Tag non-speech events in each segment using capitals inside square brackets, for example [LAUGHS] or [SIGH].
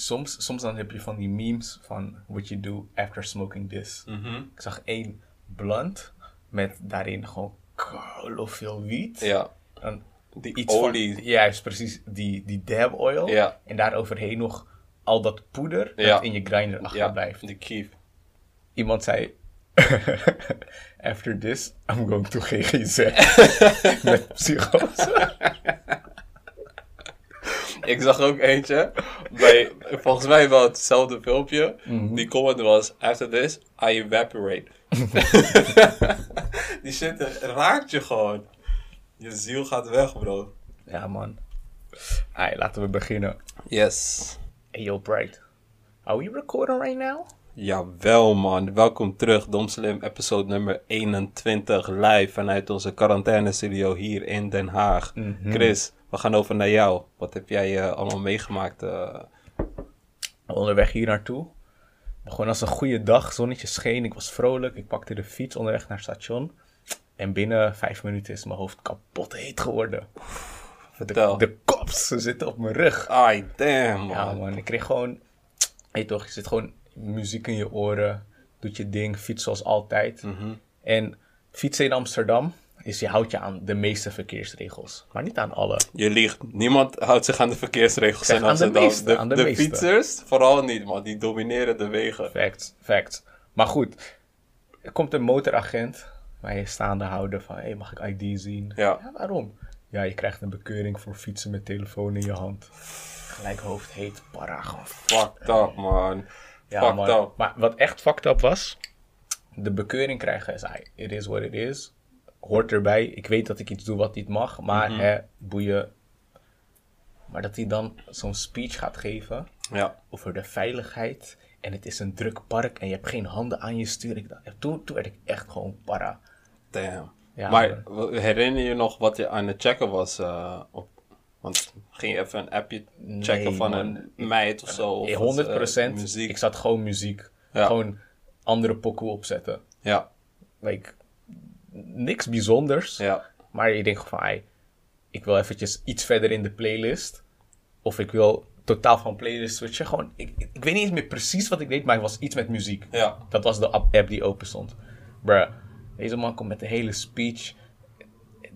soms, soms dan heb je van die memes van what you do after smoking this. Mhm. Ik zag één blunt met daarin gewoon kolo veel wiet. Ja. Dan Die iets olie. van, juist precies, die, die dab oil. Ja. En daar overheen nog al dat poeder Ja. dat in je grinder Ja, achterblijft. kief. Iemand zei, [LAUGHS] after this, I'm going to [LAUGHS] GGZ. [LAUGHS] met psychose. Ik zag ook eentje, bij, volgens mij wel hetzelfde filmpje. Mhm. Die comment was, after this, I evaporate. [LAUGHS] die shit raakt je gewoon. Je ziel gaat weg, bro. ja man. Hey, laten we beginnen. Yes. Hey yo, Bright. Are we recording right now? Jawel man, welkom terug. Domslim episode nummer 21 live vanuit onze quarantaine studio hier in Den Haag. Chris, we gaan over naar jou. Wat heb jij eh, allemaal meegemaakt? eh? Onderweg hier naartoe. Gewoon als een goede dag. Zonnetje scheen. Ik was vrolijk. Ik pakte de fiets onderweg naar het station. En binnen vijf minuten is mijn hoofd kapot heet geworden. Vertel. De, de kops ze zitten op mijn rug. Ai, damn man. Ja man, ik kreeg gewoon... Weet toch, je zit gewoon muziek in je oren. Doet je ding, fiets zoals altijd. Mhm. En fietsen in Amsterdam is je houdt je aan de meeste verkeersregels. Maar niet aan alle. Je liegt. Niemand houdt zich aan de verkeersregels Zeg, in aan de meeste, aan de meeste. fietsers, vooral niet, man. Die domineren de wegen. Fact, fact. Maar goed, er komt een motoragent mij staande houden van... Hé, hey, mag ik ID zien? Ja. waarom? Ja, je krijgt een bekeuring voor fietsen met telefoon in je hand. Gelijk hoofd heet, para, Fucked up, man. Ja, Fucked man. up. Maar wat echt fucked up was, de bekeuring krijgen is, it is what it is. Hoort erbij. Ik weet dat ik iets doe wat niet mag, maar Mhm. hè, boeien. Maar dat hij dan zo'n speech gaat geven Ja. over de veiligheid. En het is een druk park en je hebt geen handen aan je stuur. Toen, toen werd ik echt gewoon para. Damn. Ja, maar herinner je nog wat je aan het checken was? eh, op, want ging je even een appje checken Nee, van man. een meid of zo? Of Eh, wat, 100 eh, muziek. Ik zat gewoon muziek. Gewoon andere pokoe opzetten. Ja, Like, niks bijzonders. ja. Maar je denkt van, "Ai, ik wil eventjes iets verder in de playlist. Of ik wil totaal van playlist switchen. Gewoon, ik, ik weet niet eens meer precies wat ik deed, maar het was iets met muziek. Ja. Dat was de app die open stond. Bruh, deze man komt met de hele speech.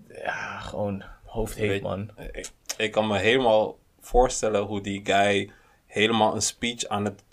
Ja, gewoon hoofd heet, Weet- man. Ik, ik kan me helemaal voorstellen hoe die guy helemaal een speech aan het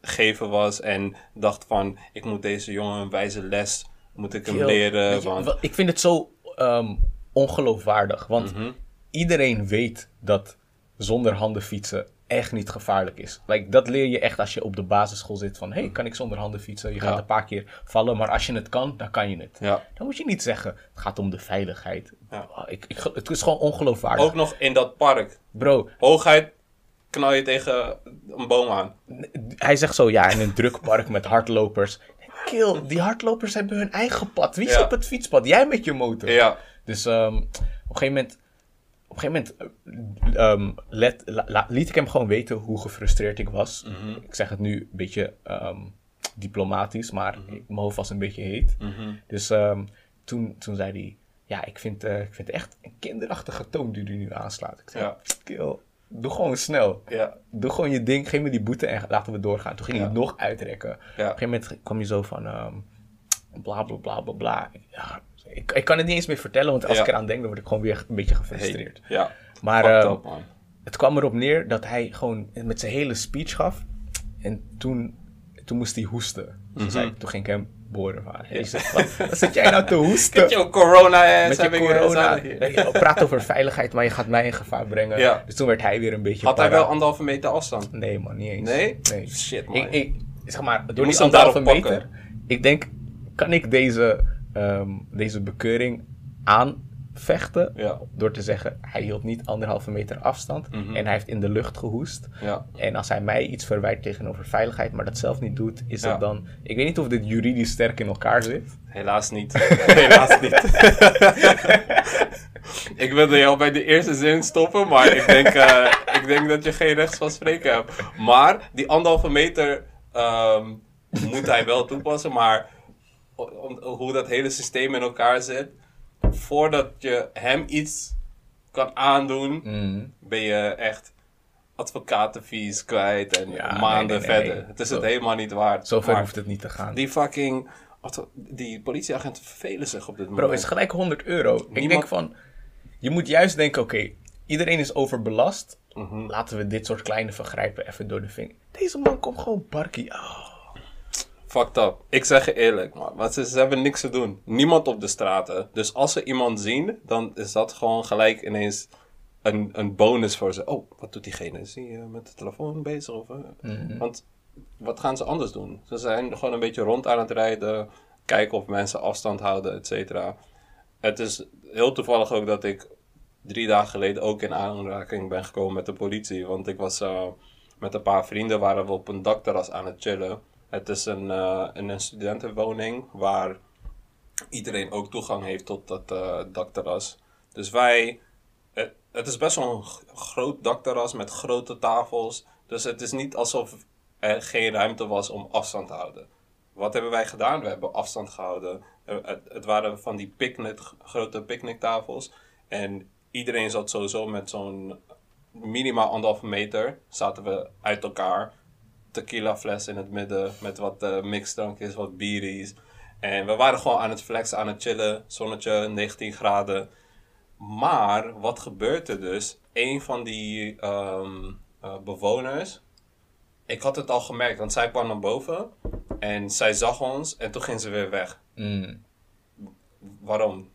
geven was. En dacht van, ik moet deze jongen een wijze les, moet ik hem Yo, leren. je, want, ik vind het zo ehm, ongeloofwaardig. Want Mhm. iedereen weet dat zonder handen fietsen echt niet gevaarlijk is. Like, dat leer je echt als je op de basisschool zit van... hey, kan ik zonder handen fietsen? Je gaat Ja. een paar keer vallen, maar als je het kan, dan kan je het. ja. Dan moet je niet zeggen, het gaat om de veiligheid. Ja. Oh, ik, ik, het is gewoon ongeloofwaardig. Ook nog in dat park. Bro, Hoogheid knal je tegen een boom aan. hij zegt zo, ja, in een druk park met hardlopers. Kill, die hardlopers hebben hun eigen pad. Wie is op het fietspad? Jij met je motor. Ja, Dus ehm, op een gegeven moment, op een gegeven moment eh, ehm, let, la- la- liet ik hem gewoon weten hoe gefrustreerd ik was. Mhm. Ik zeg het nu een beetje ehm, diplomatisch, maar Mhm. ik- mijn hoofd was een beetje heet. Dus ehm, toen, toen zei hij, ja, ik vind, eh, ik vind het echt een kinderachtige toon die u nu aanslaat. Ik zei, Ja. kill, doe gewoon snel. ja, Doe gewoon je ding, geef me die boete en laten we doorgaan. Toen ging Ja. hij nog uitrekken. Op een gegeven moment kwam je zo van ehm bla bla bla bla bla. Ik, ik kan het niet eens meer vertellen, want als ik eraan denk, dan word ik gewoon weer een beetje gefrustreerd. Hey, ja. Maar ehm, up, het kwam erop neer dat hij gewoon met zijn hele speech gaf. En toen, toen moest hij hoesten. Dus toen, zei, toen ging ik hem van, hey, zeg, wat, wat zit jij nou te [LAUGHS] hoesten? Met je corona Met [LAUGHS] je corona. Je praat over veiligheid, maar je gaat mij in gevaar brengen. Ja. Dus toen werd hij weer een beetje Had hij wel anderhalve meter afstand? Nee man, niet eens. Nee? nee. Shit, man. Ik, ik, zeg maar, door die anderhalve meter, ik denk, kan ik deze, ehm, deze bekeuring aanvechten Ja. door te zeggen, hij hield niet anderhalve meter afstand Mhm. en hij heeft in de lucht gehoest. Ja. En als hij mij iets verwijt tegenover veiligheid, maar dat zelf niet doet, is Ja. dat dan... Ik weet niet of dit juridisch sterk in elkaar zit. Helaas niet. [LAUGHS] Helaas niet. [LAUGHS] ik wilde jou bij de eerste zin stoppen, maar ik denk, eh, [LAUGHS] ik denk dat je geen rechts van spreken hebt. Maar die anderhalve meter ehm, moet hij wel toepassen, maar om, om- hoe dat hele systeem in elkaar zit, voordat je hem iets kan aandoen, Mm. ben je echt advocatenfees kwijt en Ja, maanden nee, nee, nee. verder. Het is Zo- het helemaal niet waard. Zover Maar hoeft het niet te gaan. Die fucking... Die politieagenten vervelen zich op dit moment. Bro, het is gelijk 100 euro. Ik denk van, je moet juist denken, oké, iedereen is overbelast. Mhm. Laten we dit soort kleine vergrijpen even door de vinger. Deze man komt gewoon barkie. Oh. Fucked up. Ik zeg je eerlijk, man. Want ze, ze hebben niks te doen. Niemand op de straten. Dus als ze iemand zien, dan is dat gewoon gelijk ineens een, een bonus voor ze. Oh, wat doet diegene? Is hij eh, met de telefoon bezig? Of, eh? Want wat gaan ze anders doen? Ze zijn gewoon een beetje rond aan het rijden. Kijken of mensen afstand houden, et cetera. Het is heel toevallig ook dat ik drie dagen geleden ook in aanraking ben gekomen met de politie. Want ik was eh, met een paar vrienden waren we op een dakterras aan het chillen. Het is een, eh, een, een studentenwoning waar iedereen ook toegang heeft tot dat eh, dakterras. Dus wij, het, is best wel een groot dakterras met grote tafels. Dus het is niet alsof er geen ruimte was om afstand te houden. Wat hebben wij gedaan? We hebben afstand gehouden. Eh, Het, het waren van die picknick, grote picknicktafels. En iedereen zat sowieso met zo'n minimaal anderhalve meter. Zaten we uit elkaar. Tequila fles in het midden met wat eh mixdrankjes, wat bieries. En we waren gewoon aan het flexen, aan het chillen. Zonnetje, 19 graden. Maar wat gebeurt er dus? Een van die ehm, eh, bewoners, ik had het al gemerkt, want zij kwam naar boven en zij zag ons en toen ging ze weer weg. Mm. Waarom?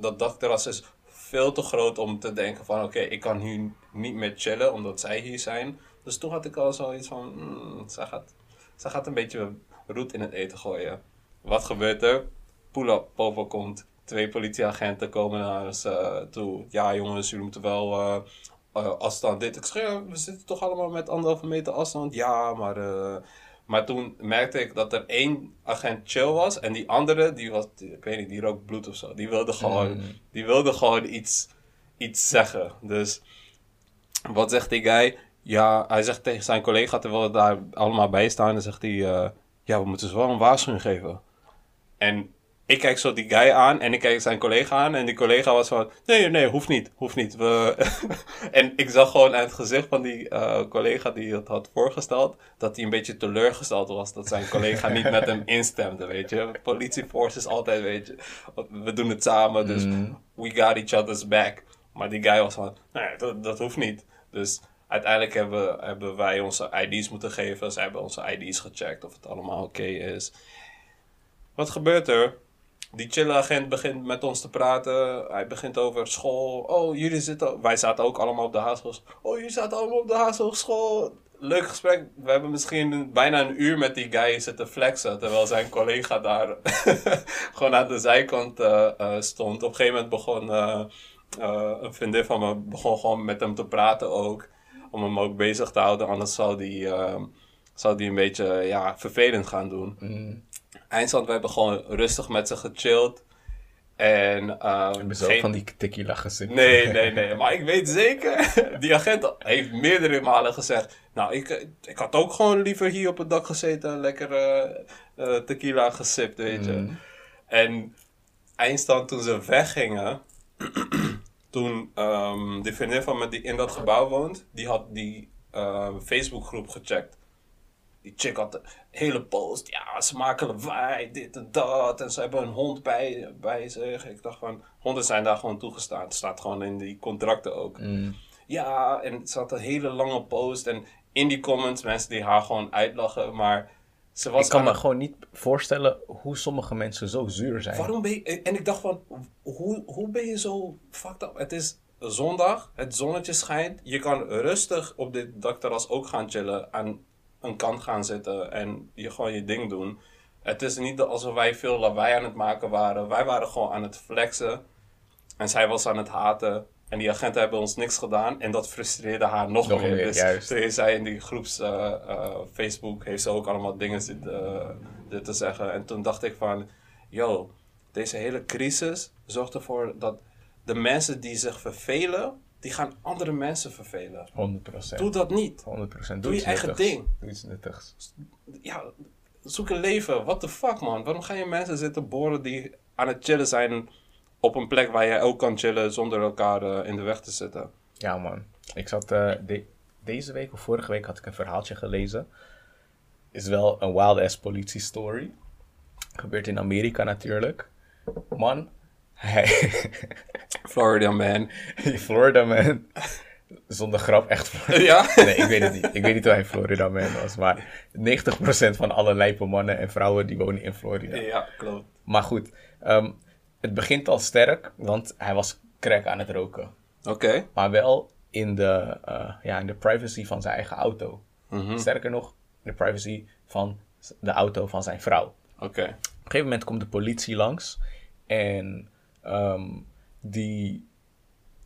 Dat dakterras is veel te groot om te denken van oké, ik kan hier niet meer chillen omdat zij hier zijn. Dus toen had ik al zoiets van, mm, zij, gaat, zij gaat een beetje roet in het eten gooien. Wat gebeurt er? Pull-up, Popo komt. Twee politieagenten komen naar ons eh, toe. Ja jongens, jullie moeten wel eh, afstand. Dit. Ik zeg, we zitten toch allemaal met anderhalve meter afstand? Ja, maar... maar toen merkte ik dat er één agent chill was en die andere, die was, ik weet niet, die rook bloed of zo. Die wilde gewoon, die wilde gewoon iets, iets zeggen. Dus wat zegt die guy? Ja, hij zegt tegen zijn collega, terwijl we daar allemaal bij staan, dan zegt hij, eh, ja, we moeten ze wel een waarschuwing geven. En ik kijk zo die guy aan en ik kijk zijn collega aan en die collega was van, nee, nee, hoeft niet, hoeft niet. We... [LAUGHS] en ik zag gewoon aan het gezicht van die eh, collega die het had voorgesteld, dat hij een beetje teleurgesteld was dat zijn collega niet met hem instemde, weet je. Politieforce is altijd, weet je, we doen het samen, dus we got each other's back. Maar die guy was van, nee, dat, dat hoeft niet. Dus uiteindelijk hebben, hebben wij onze ID's moeten geven. Ze hebben onze ID's gecheckt of het allemaal oké is. Wat gebeurt er? Die chille agent begint met ons te praten. Hij begint over school. Oh, jullie zitten... Wij zaten ook allemaal op de Haashogeschool. Oh, jullie zaten allemaal op de Haashogeschool. Leuk gesprek. We hebben misschien bijna een uur met die guy zitten flexen. Terwijl zijn collega daar [LAUGHS] gewoon aan de zijkant eh, eh, stond. Op een gegeven moment begon... eh, een vriendin van me begon gewoon met hem te praten ook. Om hem ook bezig te houden. Anders zou die, eh, zou die een beetje ja, vervelend gaan doen. Mm. Eindstand, we hebben gewoon rustig met ze gechilled. En, ehm, Hebben ze ook geen- van die tequila gezien? Nee, [LAUGHS] nee, nee. Maar ik weet zeker, [LAUGHS] die agent heeft meerdere malen gezegd... Nou, ik, ik had ook gewoon liever hier op het dak gezeten... en lekker eh, eh, tequila gesipt, weet je. Mm. En eindstand, toen ze weggingen... [CLEARS THROAT] toen ehm die vriendin van me die in dat gebouw woont... die had die eh, Facebookgroep gecheckt. Die chick had de hele post. Ja, ze maken lawaai, dit en dat. En ze hebben een hond bij, bij zich. Ik dacht van, honden zijn daar gewoon toegestaan. Het staat gewoon in die contracten ook. Mm. Ja, en ze had een hele lange post. En in die comments mensen die haar gewoon uitlachen. Maar ze was Ik kan aan me gewoon niet voorstellen hoe sommige mensen zo zuur zijn. Waarom ben je... En ik dacht van, hoe, hoe ben je zo fucked up? Het is zondag, het zonnetje schijnt. Je kan rustig op dit dakterras ook gaan chillen. Aan een kant gaan zitten en je gewoon je ding doen. Het is niet alsof wij veel lawaai aan het maken waren. Wij waren gewoon aan het flexen. En zij was aan het haten. En die agenten hebben ons niks gedaan. En dat frustreerde haar nog, Nog meer. meer, dus juist. toen heeft zij in die groeps eh, eh, Facebook heeft ze ook allemaal dingen zitten, eh, te zeggen. En toen dacht ik van, yo, deze hele crisis zorgt ervoor dat de mensen die zich vervelen, die gaan andere mensen vervelen. 100%. Doe dat niet. 100%. Doe, Doe je eigen nuttigs. ding. Doe iets nuttigs. Ja, zoek een leven. What the fuck, man? Waarom ga je mensen zitten boren die aan het chillen zijn op een plek waar jij ook kan chillen zonder elkaar eh, in de weg te zitten? Ja, man. Ik zat eh, de deze week of vorige week had ik een verhaaltje gelezen. Is wel een wild ass politie story. Gebeurt in Amerika natuurlijk. Man, hij, [LAUGHS] Florida man. Florida man. Zonder grap, echt. ja? Nee, ik weet het niet. Ik weet niet hoe hij Florida man was. Maar 90% van alle lijpe mannen en vrouwen die wonen in Florida. Ja, klopt. Maar goed, ehm, het begint al sterk, want hij was crack aan het roken. Oké. Maar wel in de, eh, ja, in de privacy van zijn eigen auto. Mhm. Sterker nog, in de privacy van de auto van zijn vrouw. Oké. Op een gegeven moment komt de politie langs en ehm, die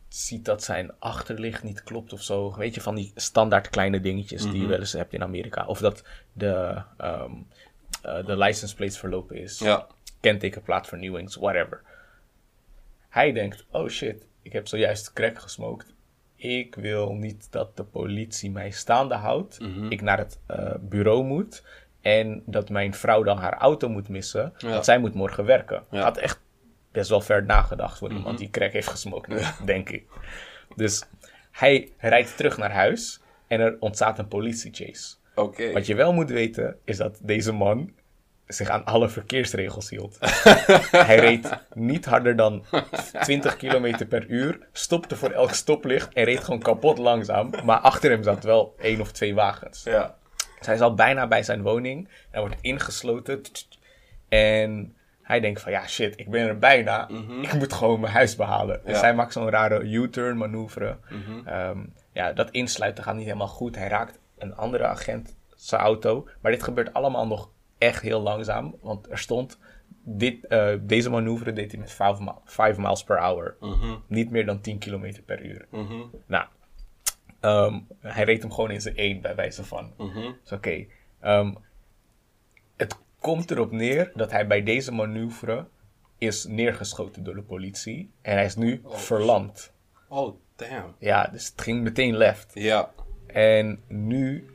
ziet dat zijn achterlicht niet klopt of zo. Weet je, van die standaard kleine dingetjes die je wel eens hebt in Amerika. Of dat de, ehm, eh, de license plates verlopen is. Ja. Kentekenplaatvernieuwings, whatever. Hij denkt, oh shit, ik heb zojuist crack gesmokt. Ik wil niet dat de politie mij staande houdt. Ik naar het eh, bureau moet. En dat mijn vrouw dan haar auto moet missen. Ja. Want zij moet morgen werken. Ja. Had echt best wel ver nagedacht voor iemand die crack heeft gesmokt, denk ik. Dus hij rijdt terug naar huis. En er ontstaat een politiechase. Oké. Wat je wel moet weten, is dat deze man zich aan alle verkeersregels hield. [LAUGHS] Hij reed niet harder dan 20 km per uur, stopte voor elk stoplicht en reed gewoon kapot langzaam. Maar achter hem zat wel één of twee wagens. Ja. Dus hij zat bijna bij zijn woning. Hij wordt ingesloten. En hij denkt van, ja shit, ik ben er bijna. Ik moet gewoon mijn huis behalen. Dus hij maakt zo'n rare U-turn manoeuvre. Ehm, ja, dat insluiten gaat niet helemaal goed. Hij raakt een andere agent zijn auto. Maar dit gebeurt allemaal nog echt heel langzaam. Want er stond, dit, eh, deze manoeuvre deed hij met 5 mi- 5 miles per hour. Niet meer dan 10 km per uur. Mhm. Nou, ehm, hij reed hem gewoon in zijn één, bij wijze van. Mhm. Dus oké. ehm, het komt erop neer dat hij bij deze manoeuvre is neergeschoten door de politie. En hij is nu verlamd. Oh, damn. Ja, dus het ging meteen left. Ja. En nu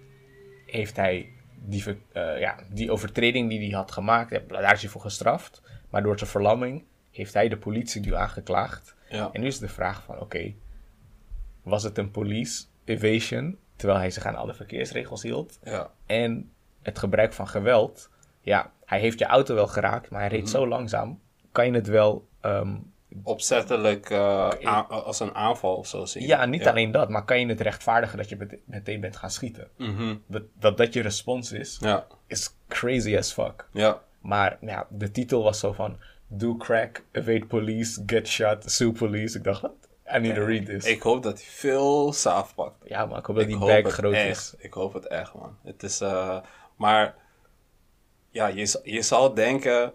heeft hij die, eh, ja, die overtreding die hij had gemaakt, daar is hij voor gestraft. Maar door zijn verlamming heeft hij de politie nu aangeklaagd. Ja. En nu is de vraag van, oké, was het een police evasion, terwijl hij zich aan alle verkeersregels hield? Ja. En het gebruik van geweld, ja, hij heeft je auto wel geraakt, maar hij reed zo langzaam, kan je het wel, ehm, Opzettelijk eh, als een aanval of zo zien. ja, niet alleen dat, maar kan je het rechtvaardigen dat je mete- meteen bent gaan schieten? Mhm. Dat, dat dat je respons is, Ja. is crazy as fuck. Ja. Maar ja, de titel was zo van, do crack, evade police, get shot, sue police. Ik dacht, wat? I need to read this. Ik hoop dat hij veel saaf pakt. ja, maar ik hoop dat die hoop bag groot echt. is. Ik hoop het echt, man. Het is, eh, maar ja, je, je zal denken.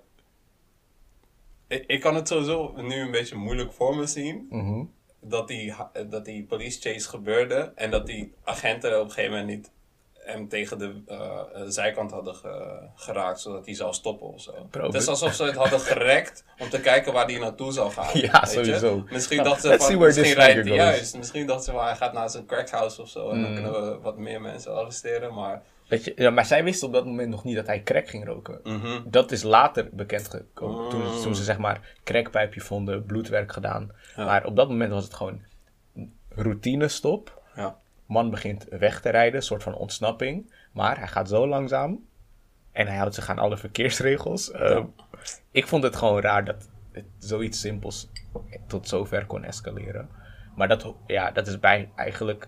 Ik, ik kan het sowieso nu een beetje moeilijk voor me zien. Mhm. Dat, die, dat die police chase gebeurde en dat die agenten op een gegeven moment niet hem tegen de eh, eh, zijkant hadden ge- geraakt, zodat hij zou stoppen of zo. Het is alsof ze het hadden gerekt om te kijken waar hij naartoe zou gaan. [LAUGHS] Ja, weet je? sowieso. Misschien Nou, dachten ze van, misschien rijdt hij juist. Misschien dachten ze van, hij gaat naar zijn crackhouse of zo en dan Mm. kunnen we wat meer mensen arresteren, maar... Je, ja, maar zij wisten op dat moment nog niet dat hij crack ging roken. Mhm. Dat is later bekend gekomen. Toen, Mm. toen ze zeg maar crackpijpje vonden, bloedwerk gedaan. Maar op dat moment was het gewoon routine stop. Ja. Man begint weg te rijden, een soort van ontsnapping. Maar hij gaat zo langzaam. En hij houdt zich aan alle verkeersregels. Uh, Ik vond het gewoon raar dat het zoiets simpels tot zover kon escaleren. Maar dat, ja, dat is bij eigenlijk...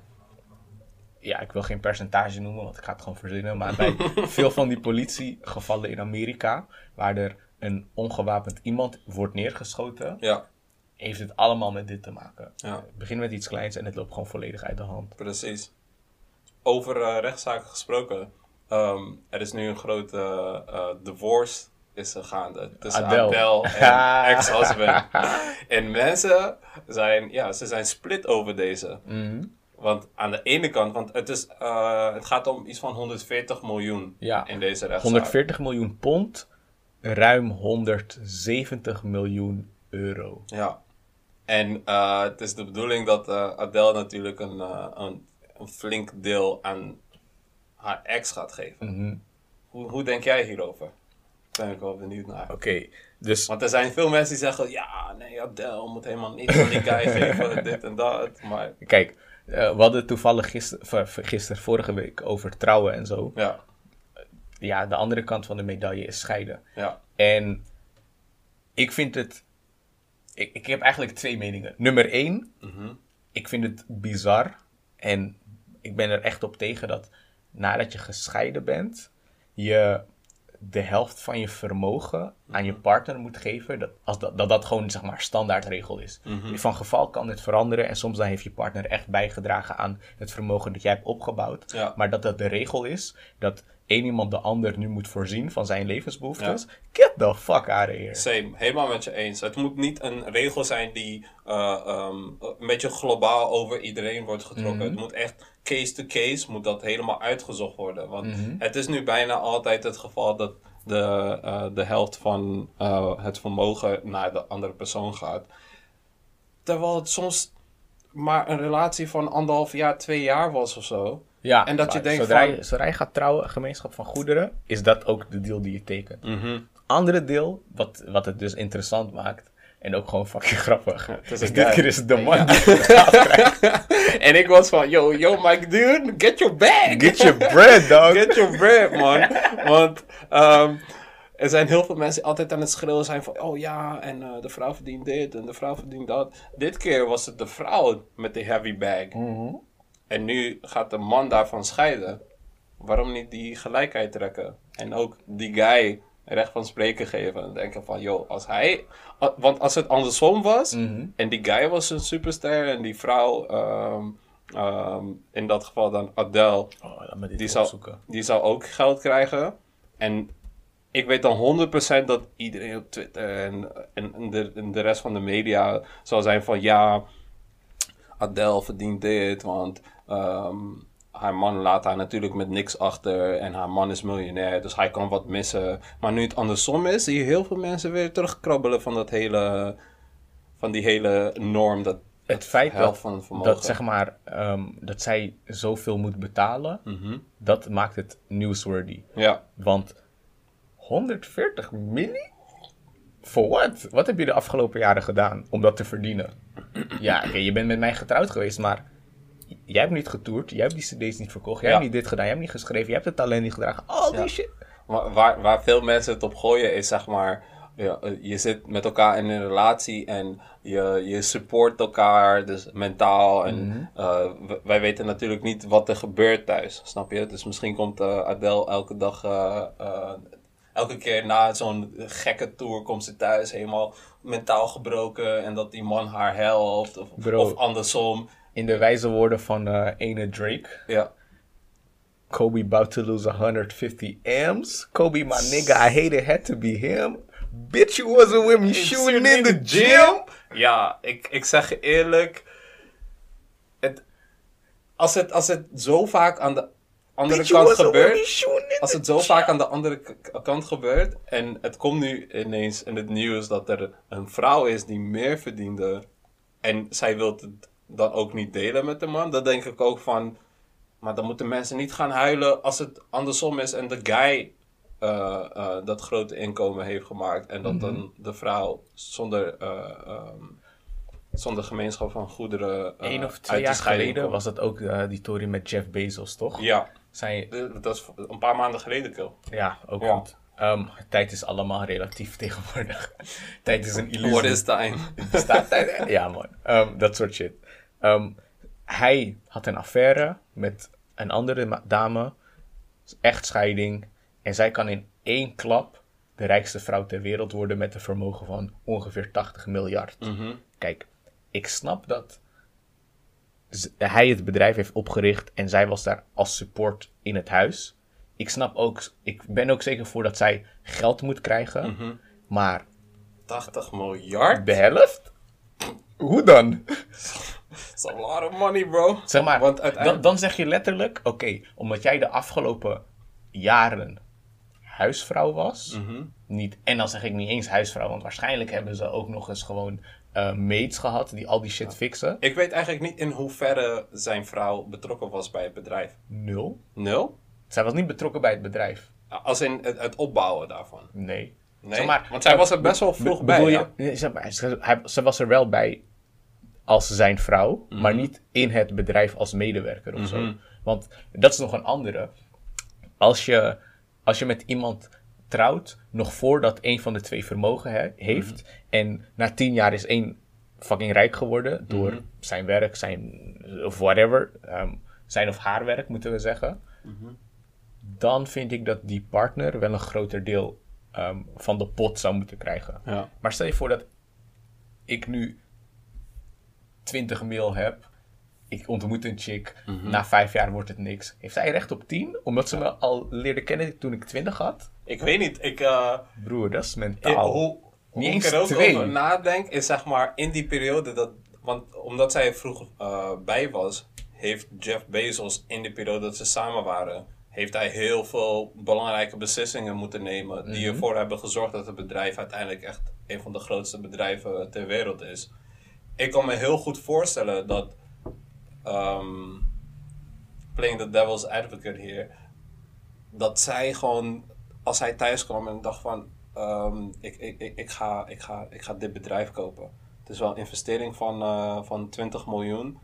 Ja, ik wil geen percentage noemen, want ik ga het gewoon verzinnen. Maar bij [LAUGHS] veel van die politiegevallen in Amerika... waar er een ongewapend iemand wordt neergeschoten... Ja, heeft het allemaal met dit te maken. Ja. Het begint met iets kleins en het loopt gewoon volledig uit de hand. precies. Over eh, rechtszaken gesproken. ehm, er is nu een grote eh, divorce is gaande tussen Adele. Adele, [LAUGHS] en ex-husband. [LAUGHS] en mensen zijn, ja, ze zijn split over deze. Mhm. Want aan de ene kant, want het, is, eh, het gaat om iets van 140 miljoen Ja. in deze rechtszaak. 140 miljoen pond, ruim 170 miljoen euro. Ja. En eh, het is de bedoeling dat eh, Adele natuurlijk een, een, een flink deel aan haar ex gaat geven. Mhm. Hoe, hoe denk jij hierover? Daar ben ik wel benieuwd naar. Oké, dus Want er zijn veel mensen die zeggen, ja, nee, Adele moet helemaal niets aan die guy [LAUGHS] geven, dit en dat. Maar kijk, Eh, we hadden toevallig gisteren, gister, vorige week over trouwen en zo. Ja, Ja, de andere kant van de medaille is scheiden. ja. En ik vind het. Ik, ik heb eigenlijk twee meningen. Nummer één, Mhm. ik vind het bizar. En ik ben er echt op tegen dat nadat je gescheiden bent, je de helft van je vermogen aan je partner moet geven. Dat als dat, dat, dat gewoon zeg maar standaardregel is. Van geval kan dit veranderen en soms dan heeft je partner echt bijgedragen aan het vermogen dat jij hebt opgebouwd. Ja. Maar dat dat de regel is, dat één iemand de ander nu moet voorzien van zijn levensbehoeftes. Get the fuck out of here. Same, helemaal met je eens. Het moet niet een regel zijn die eh, ehm, een beetje globaal over iedereen wordt getrokken. Het moet echt case to case, moet dat helemaal uitgezocht worden. Want het is nu bijna altijd het geval dat de, eh, de helft van eh, het vermogen naar de andere persoon gaat. Terwijl het soms maar een relatie van anderhalf jaar, twee jaar was of zo. Ja, En dat je denkt zodra, van- je, zodra je gaat trouwen, gemeenschap van goederen, is dat ook de deal die je tekent. Mhm. Andere deel, wat, wat het dus interessant maakt, en ook gewoon fucking [LAUGHS] grappig, een dit keer is het de man [LAUGHS] die het en ik was van, yo, yo, Mike, dude, get your bag. Get your bread, dog. Get your bread, man. Want ehm, er zijn heel veel mensen die altijd aan het schreeuwen zijn van... Oh ja, en eh, de vrouw verdient dit en de vrouw verdient dat. Dit keer was het de vrouw met de heavy bag. Mhm. En nu gaat de man daarvan scheiden. Waarom niet die gelijkheid trekken? En ook die guy recht van spreken geven. En denken van, joh, als hij... Want als het andersom was... Mhm. En die guy was een superster en die vrouw... ehm, ehm, in dat geval dan Adele Oh, die zou, die zou ook geld krijgen. En ik weet dan 100% dat iedereen op Twitter en, en, en de, en de rest van de media zal zijn van ja, Adele verdient dit, want ehm, haar man laat haar natuurlijk met niks achter en haar man is miljonair, dus hij kan wat missen. Maar nu het andersom is, zie je heel veel mensen weer terugkrabbelen van dat hele, van die hele norm, dat Het feit dat, van het vermogen. dat, zeg maar, ehm, dat zij zoveel moet betalen, Mhm. dat maakt het newsworthy. Ja, Want 140 milli? For what? Wat heb je de afgelopen jaren gedaan om dat te verdienen? Ja, oké, je bent met mij getrouwd geweest, maar jij hebt niet getoerd, jij hebt die cd's niet verkocht, jij Ja. hebt niet dit gedaan, jij hebt niet geschreven, jij hebt het talent niet gedragen. Al die Ja. shit. Waar, waar, waar veel mensen het op gooien is zeg maar, ja, eh, je zit met elkaar in een relatie en je, je support elkaar, dus mentaal. En eh, w- wij weten natuurlijk niet wat er gebeurt thuis, snap je? Dus misschien komt eh, Adele elke dag, eh, eh, elke keer na zo'n gekke tour komt ze thuis helemaal mentaal gebroken en dat die man haar helpt of, Bro. of andersom. In de wijze woorden van ene Drake. Ja, Kobe about to lose 150 M's. Kobe, my nigga, I hate it had to be him. Bitch, you wasn't with me shooting in the gym. Ja, ik, ik zeg je eerlijk. Het, als, het, als het zo vaak aan de andere Bitch, kant gebeurt. Als het zo vaak aan de andere kant gebeurt. En het komt nu ineens in het nieuws dat er een vrouw is die meer verdiende. En zij wil het dan ook niet delen met de man. Dan denk ik ook van. Maar dan moeten mensen niet gaan huilen als het andersom is en de guy eh, eh, dat grote inkomen heeft gemaakt. En dat dan de vrouw zonder, eh, ehm, zonder gemeenschap van goederen. Eén of twee jaar geleden komt. was dat ook die tory met Jeff Bezos, toch? Ja, Zij, dat is een paar maanden geleden, Kill. ja, ook Ja. goed. Ehm, tijd is allemaal relatief [LAUGHS] tegenwoordig. tijd is een illusie. What is time? Bestaat tijd? Ja, man. Ehm, dat soort shit. Ehm, hij had een affaire met een andere dame. Echtscheiding. En zij kan in één klap de rijkste vrouw ter wereld worden met een vermogen van ongeveer 80 miljard. Mhm. Kijk, ik snap dat hij het bedrijf heeft opgericht en zij was daar als support in het huis. Ik snap ook, ik ben ook zeker voor dat zij geld moet krijgen. Mhm. Maar 80 miljard? de helft? Hoe dan? [LAUGHS] That's a lot of money, bro. Zeg maar, Want dan, uiteindelijk... dan zeg je letterlijk, oké, omdat jij de afgelopen jaren huisvrouw was, Mhm. niet, en dan zeg ik niet eens huisvrouw, want waarschijnlijk hebben ze ook nog eens gewoon eh maids gehad die al die shit fixen. Ik weet eigenlijk niet in hoeverre zijn vrouw betrokken was bij het bedrijf. Nul. Nul? Zij was niet betrokken bij het bedrijf. Als in het, het opbouwen daarvan. Nee. Nee, Zeg maar, want zij was er best wel vroeg bij. ja. je, zeg maar, ze, hij- ze was er wel bij als zijn vrouw, maar Mhm. niet in het bedrijf als medewerker of zo. Want dat is nog een andere. Als je, als je met iemand trouwt, nog voordat een van de twee vermogen he- heeft, Mhm. en na tien jaar is één fucking rijk geworden door Mhm. zijn werk, zijn of whatever, ehm, zijn of haar werk moeten we zeggen, Mhm. dan vind ik dat die partner wel een groter deel ehm, van de pot zou moeten krijgen. Ja. Maar stel je voor dat ik nu 20 mil heb. Ik ontmoet een chick. Mhm. Na vijf jaar wordt het niks. Heeft zij recht op 10? Omdat ze me al leerde kennen toen ik 20 had? Ik weet niet, ik... eh, Broer, dat is mentaal. hoe, hoe Niet ik er ook twee. over nadenk, is zeg maar in die periode dat. Want omdat zij vroeg eh, bij was, heeft Jeff Bezos in die periode dat ze samen waren, heeft hij heel veel belangrijke beslissingen moeten nemen. Die Mhm. ervoor hebben gezorgd dat het bedrijf uiteindelijk echt een van de grootste bedrijven ter wereld is. Ik kan me heel goed voorstellen dat. ehm, playing the devil's advocate hier dat zij gewoon, als hij thuis kwam en dacht van, ehm, ik, ik, ik, ik, ga, ik, ga, ik ga dit bedrijf kopen. Het is wel een investering van, eh, van 20 miljoen,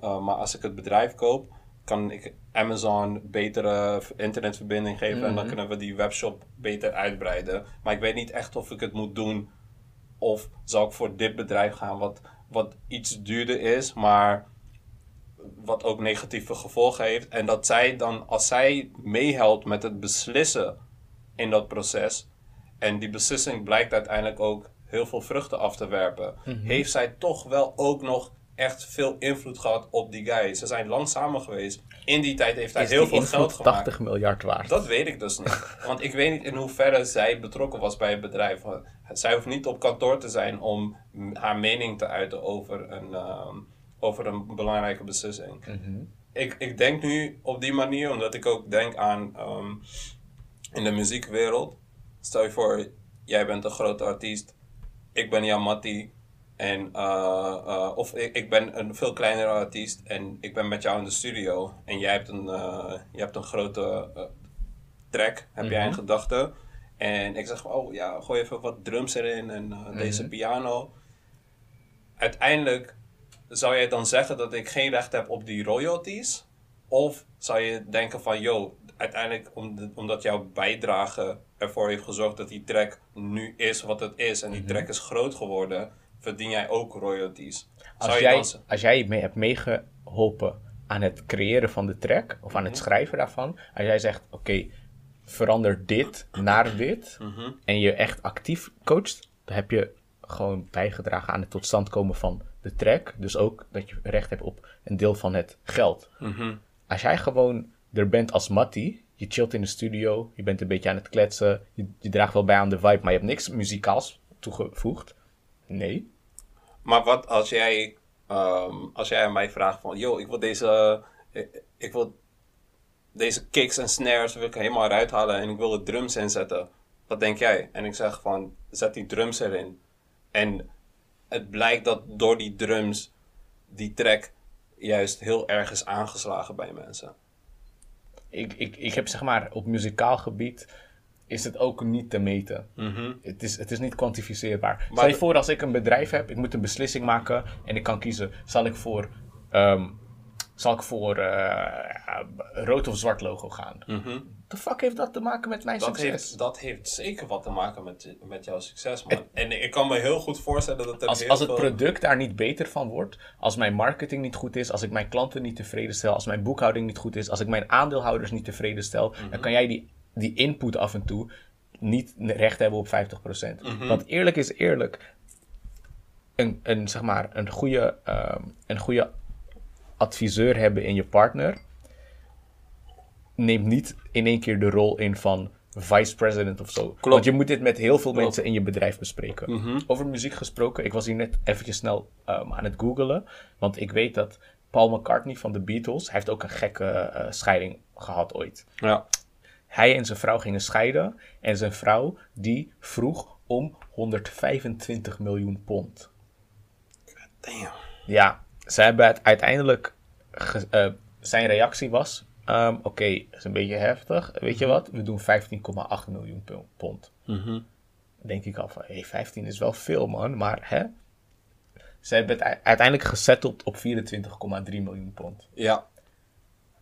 eh, maar als ik het bedrijf koop, kan ik Amazon betere internetverbinding geven en dan kunnen we die webshop beter uitbreiden. Maar ik weet niet echt of ik het moet doen of zal ik voor dit bedrijf gaan wat, wat iets duurder is, maar wat ook negatieve gevolgen heeft. En dat zij dan, als zij meehelpt met het beslissen in dat proces, en die beslissing blijkt uiteindelijk ook heel veel vruchten af te werpen, heeft zij toch wel ook nog echt veel invloed gehad op die guy. Ze zijn lang samen geweest. In die tijd heeft hij is heel veel geld gemaakt. 80 miljard waard. Dat weet ik dus niet. [LAUGHS] Want ik weet niet in hoeverre zij betrokken was bij het bedrijf. Zij hoeft niet op kantoor te zijn om haar mening te uiten over een, ehm, over een belangrijke beslissing. ik, ik denk nu op die manier, omdat ik ook denk aan ehm, in de muziekwereld. Stel je voor, jij bent een grote artiest, ik ben Matti. En, eh, eh, of ik, ik ben een veel kleinere artiest en ik ben met jou in de studio. En jij hebt een, eh, je hebt een grote track, heb jij in gedachten. En ik zeg, oh ja, gooi even wat drums erin en eh, deze piano. Uiteindelijk zou jij dan zeggen dat ik geen recht heb op die royalties? Of zou je denken van, yo, uiteindelijk om de- omdat jouw bijdrage ervoor heeft gezorgd dat die track nu is wat het is en die track is groot geworden, verdien jij ook royalties? Als jij, als jij mee hebt meegeholpen aan het creëren van de track, of aan het Mhm. schrijven daarvan, als jij zegt, oké, verander dit naar dit, Mhm. en je echt actief coacht, dan heb je gewoon bijgedragen aan het tot stand komen van de track. Dus ook dat je recht hebt op een deel van het geld. Mhm. Als jij gewoon er bent als Matty, je chillt in de studio, je bent een beetje aan het kletsen, je, je draagt wel bij aan de vibe, maar je hebt niks muzikaals toegevoegd. Nee. Maar wat als jij, ehm, als jij aan mij vraagt van, yo, ik wil deze, ik, ik wil deze kicks en snares wil ik helemaal eruit halen en ik wil de drums inzetten. Wat denk jij? En ik zeg van, zet die drums erin. En het blijkt dat door die drums die track juist heel erg is aangeslagen bij mensen. Ik, ik, ik heb zeg maar op muzikaal gebied is het ook niet te meten. Het, is, het is niet kwantificeerbaar. Stel je de- voor als ik een bedrijf heb, ik moet een beslissing maken en ik kan kiezen, zal ik voor, ehm, zal ik voor eh, rood of zwart logo gaan? The fuck heeft dat te maken met mijn Dat succes? heeft, dat heeft zeker wat te maken met, met jouw succes, man. En ik kan me heel goed voorstellen dat er Als, als het veel... product daar niet beter van wordt, als mijn marketing niet goed is, als ik mijn klanten niet tevreden stel, als mijn boekhouding niet goed is, als ik mijn aandeelhouders niet tevreden stel, dan kan jij die, die input af en toe niet recht hebben op 50%. Want eerlijk is eerlijk, een, een, zeg maar, een, goede, ehm, een goede adviseur hebben in je partner neemt niet in één keer de rol in van vice president of zo. Want je moet dit met heel veel mensen in je bedrijf bespreken. Over muziek gesproken, ik was hier net eventjes snel ehm, aan het googelen. Want ik weet dat Paul McCartney van de Beatles, hij heeft ook een gekke eh, scheiding gehad ooit. Ja. Hij en zijn vrouw gingen scheiden en zijn vrouw die vroeg om 125 miljoen pond. Damn. Ja, ze hebben het uiteindelijk. ge- eh, zijn reactie was: ehm, Oké, is een beetje heftig. Weet je wat? We doen 15,8 miljoen pond. Denk ik al van: hey, 15 is wel veel, man. Maar hè? Ze hebben het uiteindelijk gesetteld op 24,3 miljoen pond. Ja,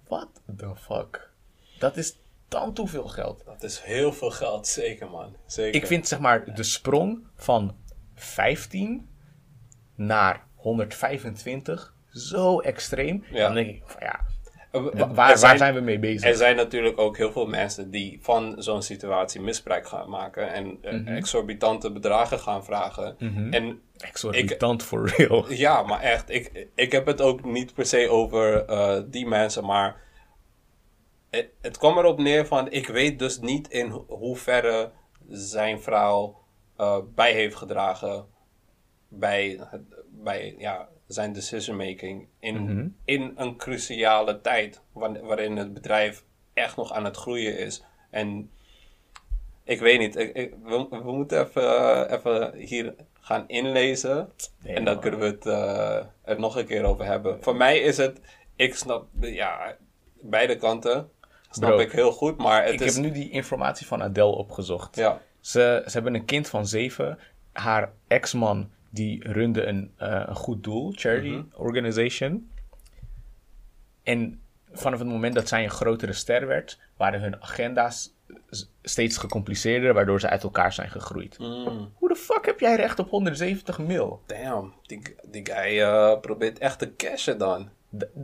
What the fuck? Dat is dan te veel geld. dat is heel veel geld, zeker man. Zeker. Ik vind zeg maar de sprong van 15 naar 125 zo extreem. Ja. Dan denk ik van ja, Eh, wa- waar, waar zijn- zijn we mee bezig? Er zijn natuurlijk ook heel veel mensen die van zo'n situatie misbruik gaan maken en eh, Mhm. exorbitante bedragen gaan vragen. En Exorbitant for real. [LAUGHS] ja, maar echt, ik, ik heb het ook niet per se over eh, die mensen, maar het, het kwam erop neer van, ik weet dus niet in ho- hoeverre zijn vrouw eh, bij heeft gedragen bij, bij ja, zijn decision making in, in een cruciale tijd wa- waarin het bedrijf echt nog aan het groeien is. En ik weet niet, ik, ik- we, we moeten even, eh, even hier gaan inlezen Nee, en dan man. kunnen we het eh, er nog een keer over hebben. Voor mij is het, ik snap, ja, beide kanten snap Bro, ik heel goed, maar het Ik is, heb nu die informatie van Adele opgezocht. ja, Ze, ze hebben een kind van zeven. Haar ex-man die runde een, eh, een goed doel, charity Mhm. organization. En vanaf het moment dat zij een grotere ster werd, waren hun agenda's steeds gecompliceerder, waardoor ze uit elkaar zijn gegroeid. Mm, Hoe de fuck heb jij recht op 170 mil? damn, die, die guy eh, probeert echt te cashen dan.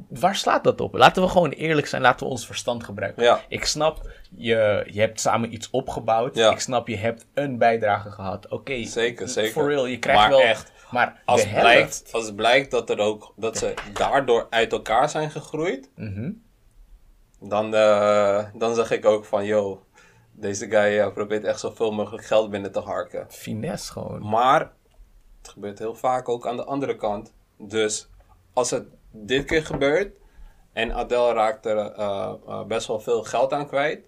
Waar slaat dat op? Laten we gewoon eerlijk zijn, laten we ons verstand gebruiken. Ja. Ik snap, je, je hebt samen iets opgebouwd. Ja. Ik snap, je hebt een bijdrage gehad. Oké, Zeker, zeker. For real, je krijgt Maar wel... echt, maar Als blijkt, als blijkt dat, er ook, dat ze daardoor uit elkaar zijn gegroeid, Mhm. dan, eh, dan zeg ik ook van, yo, deze guy eh, probeert echt zoveel mogelijk geld binnen te harken. Finesse gewoon. Maar het gebeurt heel vaak ook aan de andere kant. Dus als het dit keer gebeurt en Adele raakt er eh, eh, best wel veel geld aan kwijt,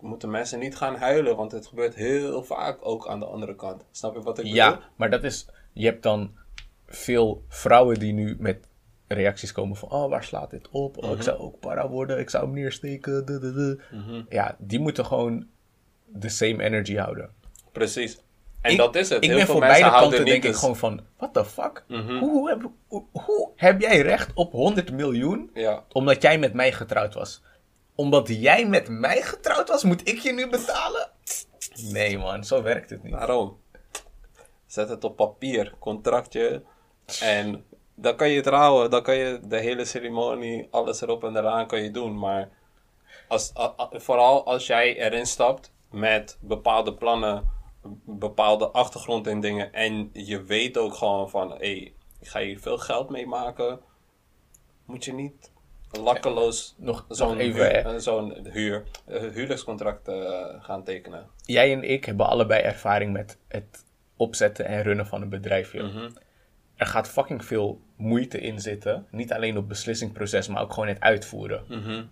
moeten mensen niet gaan huilen, want het gebeurt heel vaak ook aan de andere kant. Snap je wat ik bedoel? Ja, maar dat is... Je hebt dan veel vrouwen die nu met reacties komen van... Oh, waar slaat dit op? Oh, Mhm. ik zou ook para worden. Ik zou hem neersteken. Mhm. Ja, die moeten gewoon de same energy houden. Precies. En Ik- dat is het. Ik heel ben veel voor mensen beide kanten denk ik gewoon van... What the fuck? Mhm. hoe, hoe, heb, hoe, hoe heb jij recht op 100 miljoen... Ja, omdat jij met mij getrouwd was? Omdat jij met mij getrouwd was, moet ik je nu betalen? Nee man, zo werkt het niet. waarom? Zet het op papier, contractje. En dan kan je trouwen, dan kan je de hele ceremonie, alles erop en eraan kan je doen. Maar als, a- a- vooral als jij erin stapt met bepaalde plannen, bepaalde achtergrond en dingen. En je weet ook gewoon van, hé, hey, ik ga hier veel geld mee maken. Moet je niet lakkeloos Nog, zo'n huur, zo'n huur, eh, huurlijkscontract eh, gaan tekenen. jij en ik hebben allebei ervaring met het opzetten en runnen van een bedrijf. joh. Mhm. Er gaat fucking veel moeite in zitten. Niet alleen op beslissingsproces, maar ook gewoon het uitvoeren. Mhm.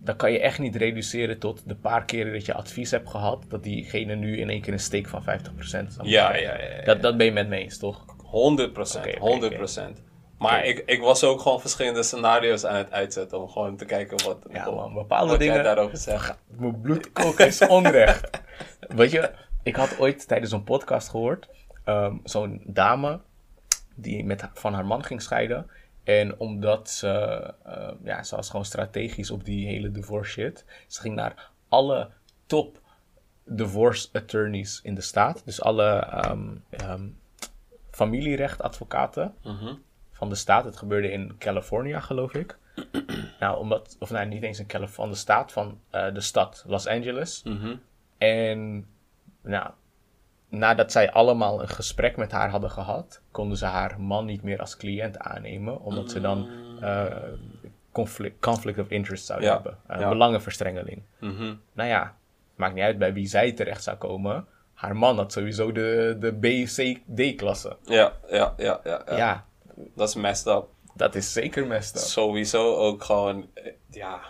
Dan kan je echt niet reduceren tot de paar keren dat je advies hebt gehad, dat diegene nu in één keer een steek van 50% zal Ja, ja, ja, ja. Dat, dat ben je met me eens, toch? 100 procent, Oké, oké, 100 procent. Maar ik, ik was ook gewoon verschillende scenario's aan het uitzetten om gewoon te kijken wat, Ja, man, bepaalde wat jij dingen. daarover zegt. Mijn bloed koken is onrecht. [LAUGHS] Weet je, ik had ooit tijdens een podcast gehoord, ehm, zo'n dame die met, van haar man ging scheiden. En omdat ze, eh, ja, ze was gewoon strategisch op die hele divorce shit. Ze ging naar alle top divorce attorneys in de staat. Dus alle ehm, ehm, familierechtadvocaten Mhm. van de staat. Het gebeurde in California, geloof ik. [CLEARS THROAT] nou, omdat, of nou, niet eens in California, van de staat, van eh, de stad Los Angeles. Mhm. En nou, nadat zij allemaal een gesprek met haar hadden gehad, konden ze haar man niet meer als cliënt aannemen, omdat ze dan eh, conflict, conflict of interest zouden Ja, hebben. Eh, ja. Belangenverstrengeling. Mhm. Nou ja, maakt niet uit bij wie zij terecht zou komen. Haar man had sowieso de, de B, C, D-klasse. Ja, ja, ja, ja, ja. Ja. Dat is messed up. dat is zeker messed up. Sowieso ook gewoon, eh, ja.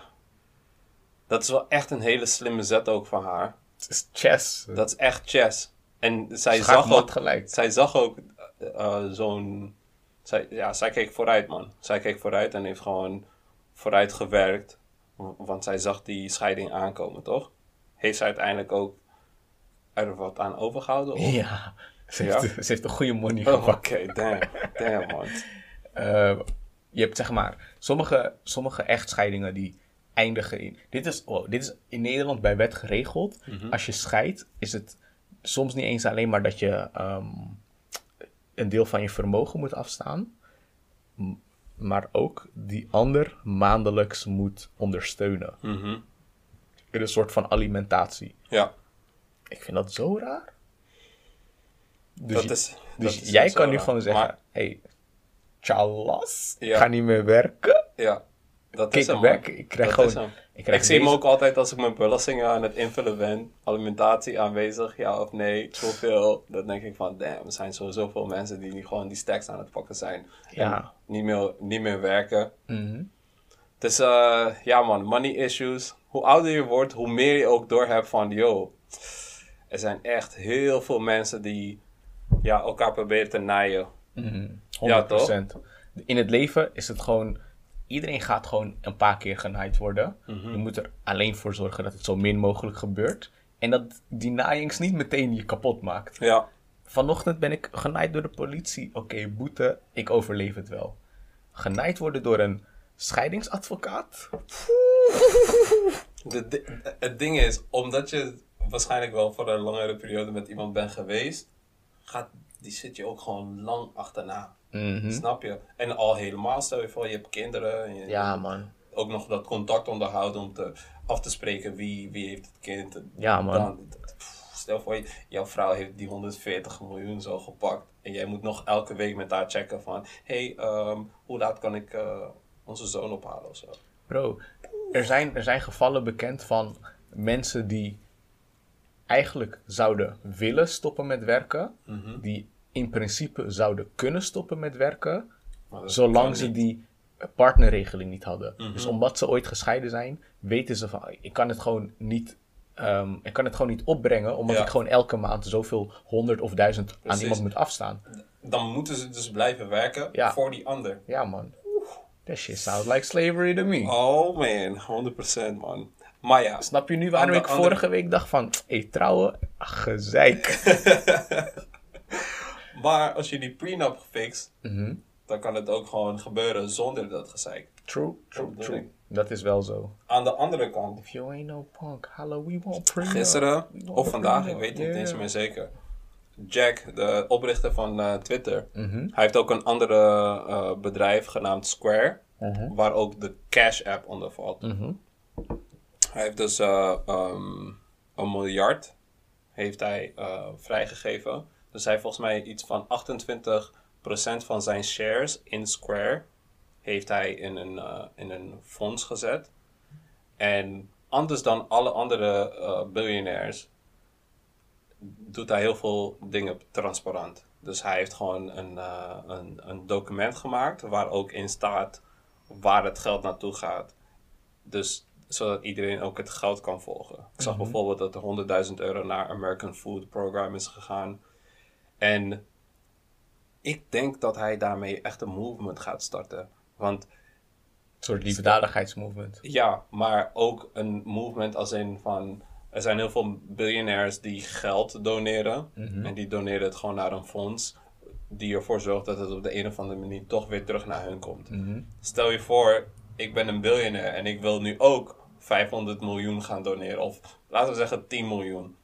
Dat is wel echt een hele slimme zet ook van haar. Het is chess. Dat is echt chess. En zij Schaak zag ook, gelijk. zij zag ook eh, zo'n... Zij, ja, zij keek vooruit, man. Zij keek vooruit en heeft gewoon vooruit gewerkt. Want zij zag die scheiding aankomen, toch? Heeft zij uiteindelijk ook er wat aan overgehouden? Of? Ja, Ze, Ja? heeft, ze heeft een goede money Oh, gepakt. Oké, damn. Damn, man. [LAUGHS] Eh, je hebt zeg maar sommige, sommige echtscheidingen die eindigen in. Dit is, oh, dit is in Nederland bij wet geregeld. Mhm. Als je scheidt, is het soms niet eens alleen maar dat je ehm, een deel van je vermogen moet afstaan. Maar ook die ander maandelijks moet ondersteunen. Mhm. In een soort van alimentatie. Ja, Ik vind dat zo raar. Dus, dat is... dus dat is jij kan nu raar. gewoon zeggen: Maar, hey, Ja. ga niet meer werken. ja, dat is hem. Ik krijg Dat gewoon. Ik, krijg Ik zie hem ook altijd als ik mijn belastingen aan het invullen ben. Alimentatie aanwezig, ja of nee, zoveel. Dan denk ik van, damn, er zijn sowieso veel mensen die gewoon die stacks aan het pakken zijn. Ja. En niet meer, niet meer werken. Mhm. Dus eh, ja man, money issues. Hoe ouder je wordt, hoe meer je ook doorhebt van, yo, er zijn echt heel veel mensen die ja, elkaar proberen te naaien. Ja, 100%. In het leven is het gewoon. Iedereen gaat gewoon een paar keer genaaid worden. Mhm. Je moet er alleen voor zorgen dat het zo min mogelijk gebeurt. En dat die naaiings niet meteen je kapot maakt. Ja, Vanochtend ben ik genaaid door de politie. Oké, boete, ik overleef het wel. Genaaid worden door een scheidingsadvocaat? [LAUGHS] De, het ding is, omdat je waarschijnlijk wel voor een langere periode met iemand bent geweest, gaat die zit je ook gewoon lang achterna. Mhm. Snap je? En al helemaal, stel je voor, je hebt kinderen. En je, Ja, man. Ook nog dat contact onderhouden om te, af te spreken wie, wie heeft het kind. Ja, man. Dan, stel voor, je, jouw vrouw heeft die 140 miljoen zo gepakt. En jij moet nog elke week met haar checken van... Hé, hey, ehm, hoe laat kan ik eh, onze zoon ophalen of zo? Bro, er zijn, er zijn gevallen bekend van mensen die eigenlijk zouden willen stoppen met werken. Mhm. Die in principe zouden kunnen stoppen met werken. Zolang ze die partnerregeling niet hadden. Mhm. Dus omdat ze ooit gescheiden zijn, weten ze van ik kan het gewoon niet. ehm, ik kan het gewoon niet opbrengen, omdat Ja. ik gewoon elke maand zoveel honderd of duizend aan Precies. iemand moet afstaan. Dan moeten ze dus blijven werken Ja. voor die ander. Ja, man. That shit sounds like slavery to me. Oh man, 100% man. Maar ja, Snap je nu waarom Ander- ik andere- vorige week dacht van, hé, trouwen? Ach, gezeik. [LAUGHS] maar als je die prenup fixt, Mhm. dan kan het ook gewoon gebeuren zonder dat gezeik. True, true, bedoel true. Dat is wel zo. Aan de andere kant, If you ain't no punk, hallo, we won't prenup. gisteren want of vandaag, ik weet het niet eens Yeah. meer zeker. Jack, de oprichter van eh, Twitter, Mhm. hij heeft ook een andere eh, bedrijf genaamd Square, Mhm. waar ook de Cash App onder valt. Hij heeft dus eh, ehm, een miljard heeft hij, eh, vrijgegeven. Dus hij heeft volgens mij iets van 28% van zijn shares in Square heeft hij in een, eh, in een fonds gezet. En anders dan alle andere biljonairs doet hij heel veel dingen transparant. Dus hij heeft gewoon een, een, een document gemaakt waar ook in staat waar het geld naartoe gaat. Dus zodat iedereen ook het geld kan volgen. Ik zag bijvoorbeeld dat er 100.000 euro naar American Food Program is gegaan. En ik denk dat hij daarmee echt een movement gaat starten. Want Een soort liefdadigheidsmovement. ja, maar ook een movement als in van... Er zijn heel veel biljonairs die geld doneren. En die doneren het gewoon naar een fonds. Die ervoor zorgt dat het op de een of andere manier toch weer terug naar hun komt. Mhm. Stel je voor, ik ben een biljonair en ik wil nu ook 500 miljoen gaan doneren. Of laten we zeggen 10 miljoen.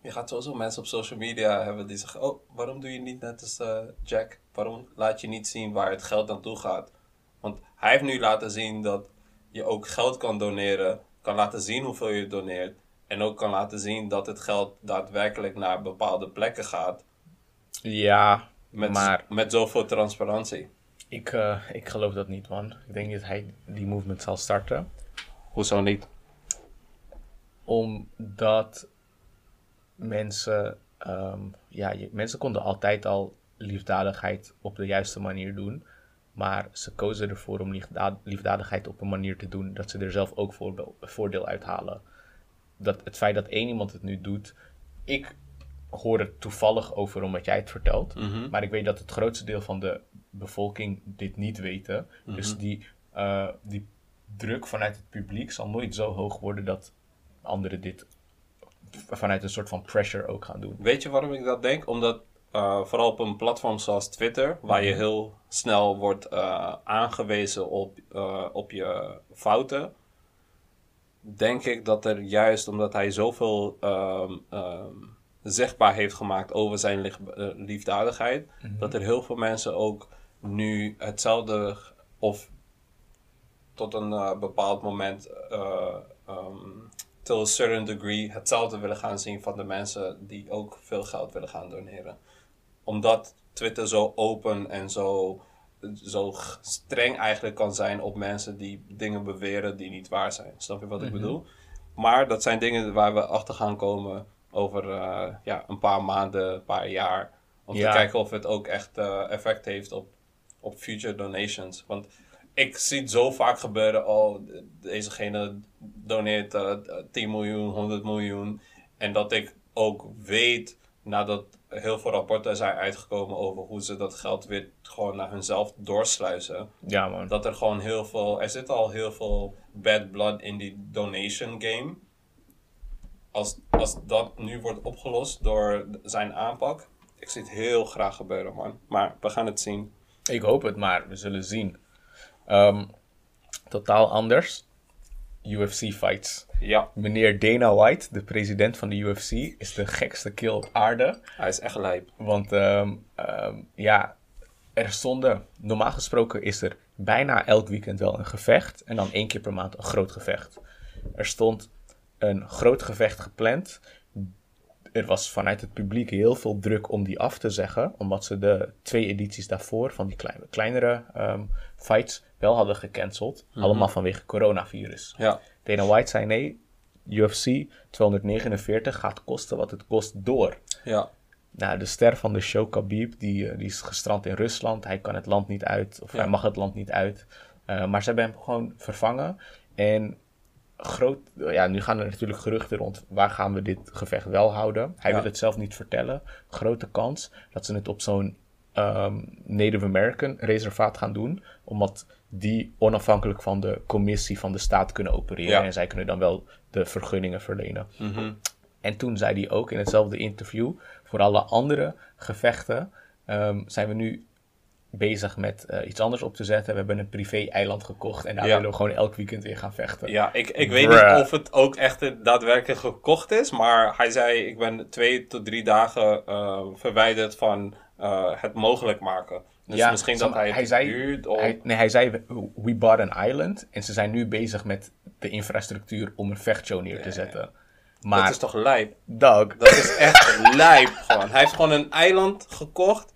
Je gaat sowieso mensen op social media hebben die zeggen... Oh, waarom doe je niet net als eh, Jack? Waarom laat je niet zien waar het geld naartoe gaat? Want hij heeft nu laten zien dat je ook geld kan doneren. Kan laten zien hoeveel je doneert. En ook kan laten zien dat het geld daadwerkelijk naar bepaalde plekken gaat. Ja, Met, maar met zoveel transparantie. ik, eh, ik geloof dat niet, man. Ik denk dat hij die movement zal starten. Hoezo niet? Omdat mensen, ehm, ja, je- mensen konden altijd al liefdadigheid op de juiste manier doen. Maar ze kozen ervoor om liefda- liefdadigheid op een manier te doen dat ze er zelf ook voordeel uit halen. Dat het feit dat één iemand het nu doet, ik hoor het toevallig over omdat jij het vertelt. Mhm. Maar ik weet dat het grootste deel van de bevolking dit niet weten. Dus die, eh, die druk vanuit het publiek zal nooit zo hoog worden dat anderen dit vanuit een soort van pressure ook gaan doen. Weet je waarom ik dat denk? Omdat uh, vooral op een platform zoals Twitter, waar je heel snel wordt uh, aangewezen op, uh, op je fouten, denk ik dat er juist omdat hij zoveel um, um, zichtbaar heeft gemaakt over zijn lief, liefdadigheid, mm -hmm. dat er heel veel mensen ook nu hetzelfde of tot een bepaald moment um, to a certain degree hetzelfde willen gaan zien van de mensen die ook veel geld willen gaan doneren. Omdat Twitter zo open en zo, zo streng eigenlijk kan zijn op mensen die dingen beweren die niet waar zijn. Snap je wat ik bedoel? Maar dat zijn dingen waar we achter gaan komen over uh, ja, een paar maanden, een paar jaar. Om ja. te kijken of het ook echt uh, effect heeft op, op future donations. Want ik zie het zo vaak gebeuren. Oh, dezegene doneert uh, 10 miljoen, 100 miljoen. En dat ik ook weet, nadat heel veel rapporten zijn uitgekomen over hoe ze dat geld weer gewoon naar hunzelf doorsluizen. Ja, man. Dat er gewoon heel veel, er zit al heel veel bad blood in die donation game. Als, als dat nu wordt opgelost door zijn aanpak, ik zie het heel graag gebeuren, man. Maar we gaan het zien. Ik hoop het, maar we zullen zien. Um, totaal anders. UFC fights. Ja. Meneer Dana White, de president van de UFC, is de gekste kill op aarde. Hij is echt lijp. Want um, um, ja, er stonden, normaal gesproken is er bijna elk weekend wel een gevecht. En dan één keer per maand een groot gevecht. Er stond een groot gevecht gepland. Er was vanuit het publiek heel veel druk om die af te zeggen. Omdat ze de twee edities daarvoor van die kleine, kleinere um, fights wel hadden gecanceld. Mm -hmm. Allemaal vanwege coronavirus. Ja. Dana White zei nee, UFC 249 gaat kosten wat het kost door. Ja. Nou, de ster van de show, Khabib, die, die is gestrand in Rusland. Hij kan het land niet uit, of ja. hij mag het land niet uit. Uh, maar ze hebben hem gewoon vervangen. En groot, ja, nu gaan er natuurlijk geruchten rond waar gaan we dit gevecht wel houden. Hij ja. wil het zelf niet vertellen. Grote kans dat ze het op zo'n um, Native American reservaat gaan doen. Omdat die onafhankelijk van de commissie van de staat kunnen opereren. Ja. En zij kunnen dan wel de vergunningen verlenen. Mm -hmm. En toen zei hij ook in hetzelfde interview: voor alle andere gevechten um, zijn we nu bezig met uh, iets anders op te zetten. We hebben een privé-eiland gekocht en daar ja. willen we gewoon elk weekend weer gaan vechten. Ja, ik, ik weet Bruh. niet of het ook echt daadwerkelijk gekocht is, maar hij zei: Ik ben twee tot drie dagen uh, verwijderd van uh, het mogelijk maken. Dus ja, misschien dat hij hij zei, duurt. Of... Hij, nee, hij zei: We bought an island. En ze zijn nu bezig met de infrastructuur om een vechtshow neer te zetten. Maar, dat is toch lijp? Doug. Dat is echt [LAUGHS] lijp gewoon. Hij heeft gewoon een eiland gekocht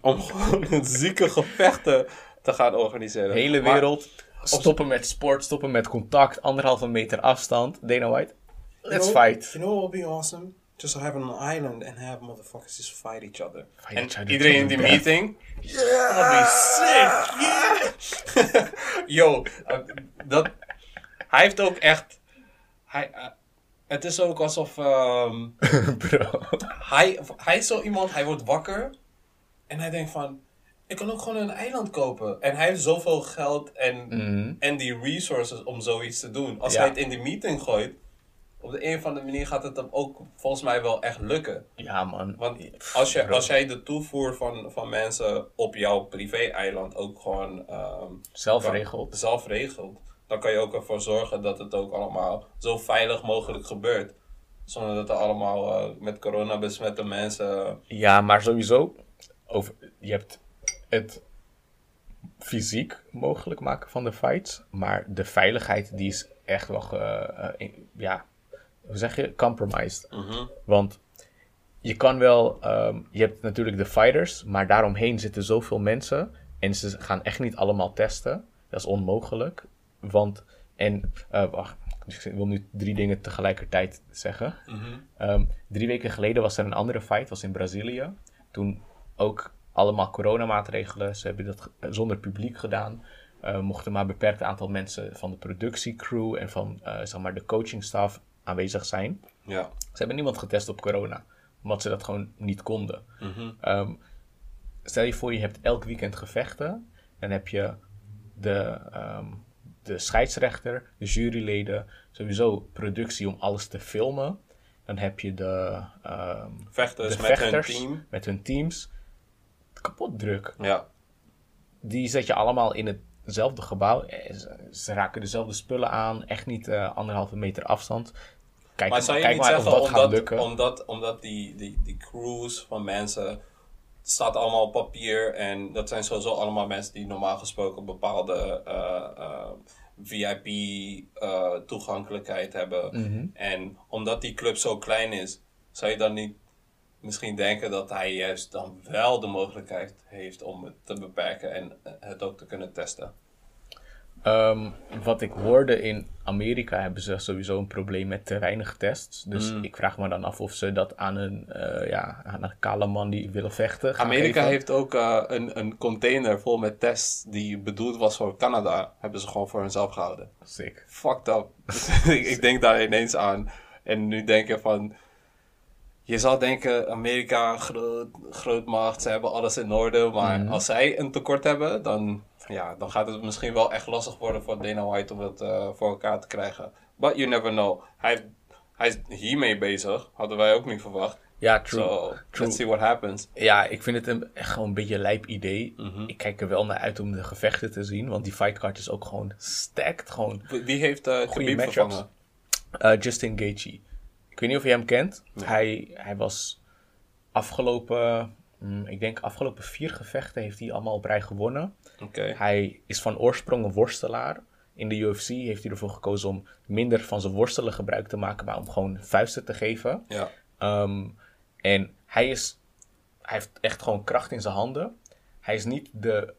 om gewoon zieke gevechten te gaan organiseren. De hele wereld maar, stoppen met sport, stoppen met contact, anderhalve meter afstand. Dana White, let's you know, fight. You know what would be awesome? Just have an island and have motherfuckers just fight each other. Fight en each other iedereen in die meeting. Yeah! That'd be sick! Yeah! [LAUGHS] Yo, uh, dat... Hij heeft ook echt... Hij... Uh, het is ook alsof... Um, [LAUGHS] Bro. Hij, hij is zo iemand, hij wordt wakker. En hij denkt van... Ik kan ook gewoon een eiland kopen. En hij heeft zoveel geld en, mm. en die resources om zoiets te doen. Als Ja. hij het in die meeting gooit... Op de een of andere manier gaat het hem ook volgens mij wel echt lukken. Ja, man. Want als, je, als jij de toevoer van, van mensen op jouw privé-eiland ook gewoon um, Zelf regelt. zelf regelt, dan kan je ook ervoor zorgen dat het ook allemaal zo veilig mogelijk gebeurt. Zonder dat er allemaal eh, met corona besmette mensen. Ja, maar sowieso. Over, je hebt het fysiek mogelijk maken van de fights. Maar de veiligheid die is echt wel, eh, in- ja, hoe zeg je, compromised. Want je kan wel, ehm, je hebt natuurlijk de fighters, maar daaromheen zitten zoveel mensen. En ze gaan echt niet allemaal testen. Dat is onmogelijk. Want, en, eh, wacht, ik wil nu drie dingen tegelijkertijd zeggen. Ehm, drie weken geleden was er een andere fight, was in Brazilië. Toen ook allemaal coronamaatregelen. Ze hebben dat zonder publiek gedaan. Eh, mochten maar een beperkt aantal mensen van de productiecrew en van eh, zeg maar de coachingstaf aanwezig zijn. Ja. Ze hebben niemand getest op corona, omdat ze dat gewoon niet konden. Ehm, stel je voor, je hebt elk weekend gevechten. Dan heb je de, ehm, de scheidsrechter, de juryleden, sowieso productie om alles te filmen. Dan heb je de, ehm, Vechters de met vechters hun team. met hun teams. Kapot druk. Ja. Die zet je allemaal in hetzelfde gebouw. Eh, Ze, raken dezelfde spullen aan. Echt niet eh, anderhalve meter afstand. Kijk, Maar zou je kijk niet maar zeggen, of dat gaat omdat, lukken. omdat, omdat die, die, die crews van mensen, staat allemaal op papier en dat zijn sowieso allemaal mensen die normaal gesproken bepaalde eh, VIP eh, toegankelijkheid hebben. Mhm. En omdat die club zo klein is, zou je dan niet misschien denken dat hij juist dan wel de mogelijkheid heeft om het te beperken en eh, het ook te kunnen testen. Ehm, wat ik hoorde in Amerika hebben ze sowieso een probleem met te weinig tests. Dus Mm. ik vraag me dan af of ze dat aan een, eh, ja, aan een kale man die willen vechten. Amerika geven. heeft ook eh, een, een container vol met tests die bedoeld was voor Canada. Hebben ze gewoon voor hunzelf gehouden. Sick. Fucked up. [LAUGHS] [LAUGHS] ik, ik denk daar ineens aan. En nu denk je van... Je zou denken, Amerika, groot, grootmacht, ze hebben alles in orde. Maar Mhm. als zij een tekort hebben, dan, ja, dan gaat het misschien wel echt lastig worden voor Dana White om het eh, voor elkaar te krijgen. But you never know. Hij, hij is hiermee bezig. Hadden wij ook niet verwacht. Ja, true. So, True. let's see what happens. Ja, ik vind het een, echt gewoon een beetje een lijp idee. Mhm. Ik kijk er wel naar uit om de gevechten te zien. Want die fightcard is ook gewoon stacked. Gewoon Wie heeft uh, Khabib matchups. eh, Justin Gaethje. Ik weet niet of je hem kent. Hij, hij was afgelopen... mm, ik denk afgelopen vier gevechten heeft hij allemaal op rij gewonnen. Oké. Hij is van oorsprong een worstelaar. In de UFC heeft hij ervoor gekozen om minder van zijn worstelen gebruik te maken, maar om gewoon vuisten te geven. Ja. Ehm, en hij, is, hij heeft echt gewoon kracht in zijn handen. Hij is niet de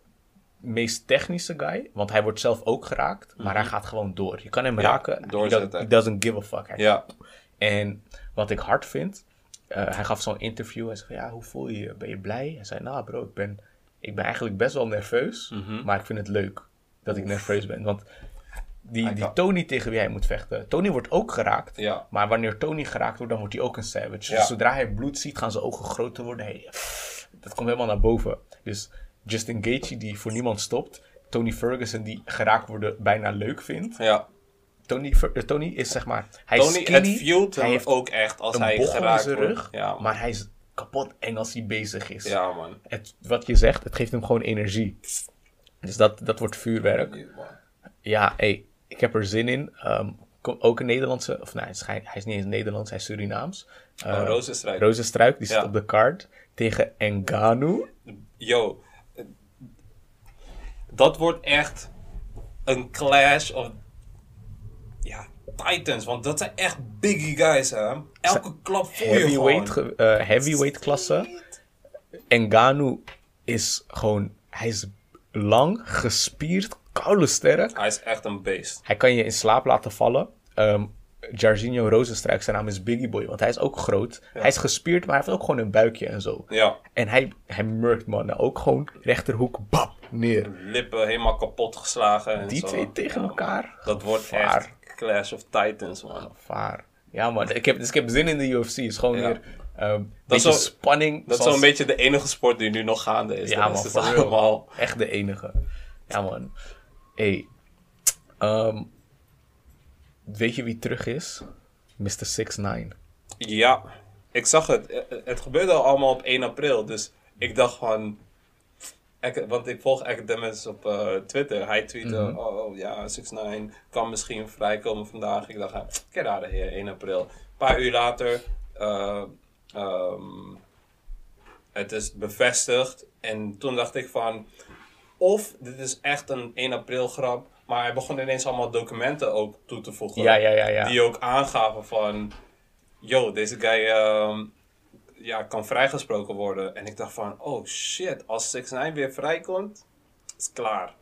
meest technische guy, want hij wordt zelf ook geraakt, maar hij gaat gewoon door. Je kan hem Mhm. Ja, raken, he doorzetten. doesn't- he doesn't give a fuck. Hij Ja. en wat ik hard vind, hij gaf zo'n interview. Hij zei van, ja, hoe voel je je? Ben je blij? Hij zei, nou bro, ik ben, ik ben eigenlijk best wel nerveus. Mhm. Maar ik vind het leuk dat ik nerveus ben. Want die, die Tony tegen wie hij moet vechten, Tony wordt ook geraakt. Ja. Maar wanneer Tony geraakt wordt, dan wordt hij ook een savage. Ja. Dus zodra hij bloed ziet, gaan zijn ogen groter worden. Dat komt helemaal naar boven. Dus Justin Gaethje, die voor niemand stopt. Tony Ferguson, die geraakt worden bijna leuk vindt. Ja. Tony, eh, Tony is zeg maar... Hij is skinny, hij heeft ook echt als hij geraakt zijn wordt. rug, Ja, maar hij is kapot eng als hij bezig is. Ja, man. Het, wat je zegt, het geeft hem gewoon energie. Dus dat, dat wordt vuurwerk. Ja, hey, ik heb er zin in. Ehm, kom, ook een Nederlandse, of nee, hij is, hij is niet eens Nederlands, hij is Surinaams. Oh, Uh, Rozenstruik. Rozenstruik, die Ja. zit op de card tegen Enganu. Yo. eh, Dat wordt echt een clash of... Titans. Want dat zijn echt biggie guys, hè. Elke klap voel je gewoon. ge- eh, heavyweight klasse. Enganu is gewoon, hij is lang, gespierd, koude sterk. Hij is echt een beest. Hij kan je in slaap laten vallen. Ehm Jarzinho Rozenstruik, zijn naam is Biggie Boy, want hij is ook groot. Hij is gespierd, maar hij heeft ook gewoon een buikje en zo. Ja. En hij, hij murkt mannen ook gewoon rechterhoek, bap, neer. Lippen helemaal kapot geslagen. En Die zo. twee tegen Ja, elkaar. Dat wordt Gevaar. echt Clash of Titans, man. Vaar. Ja man, ik heb, dus ik heb zin in de UFC. Het is gewoon Ja. weer een Dat is zo- spanning. Dat is zoals- zo'n beetje de enige sport die nu nog gaande is. Ja man, is allemaal... Echt de enige. Ja man. Hey. ehm, weet je wie terug is? Mr. 6ix9ine. Ja, ik zag het. Eh, eh, Het gebeurde allemaal op 1 april. Dus ik dacht van... Want ik volg Academics op eh, Twitter. Hij tweette, Mhm. oh oh, ja, 6ix9ine kan misschien vrijkomen vandaag. Ik dacht, get out of here, 1 april. Een paar uur later, eh, ehm, het is bevestigd. En toen dacht ik van, of dit is echt een 1 april grap. Maar hij begon ineens allemaal documenten ook toe te voegen. Ja, ja, ja, ja. Die ook aangaven van, yo, deze guy ehm, ja, kan vrijgesproken worden. En ik dacht van, oh shit, als 6 9 weer vrijkomt, is het klaar.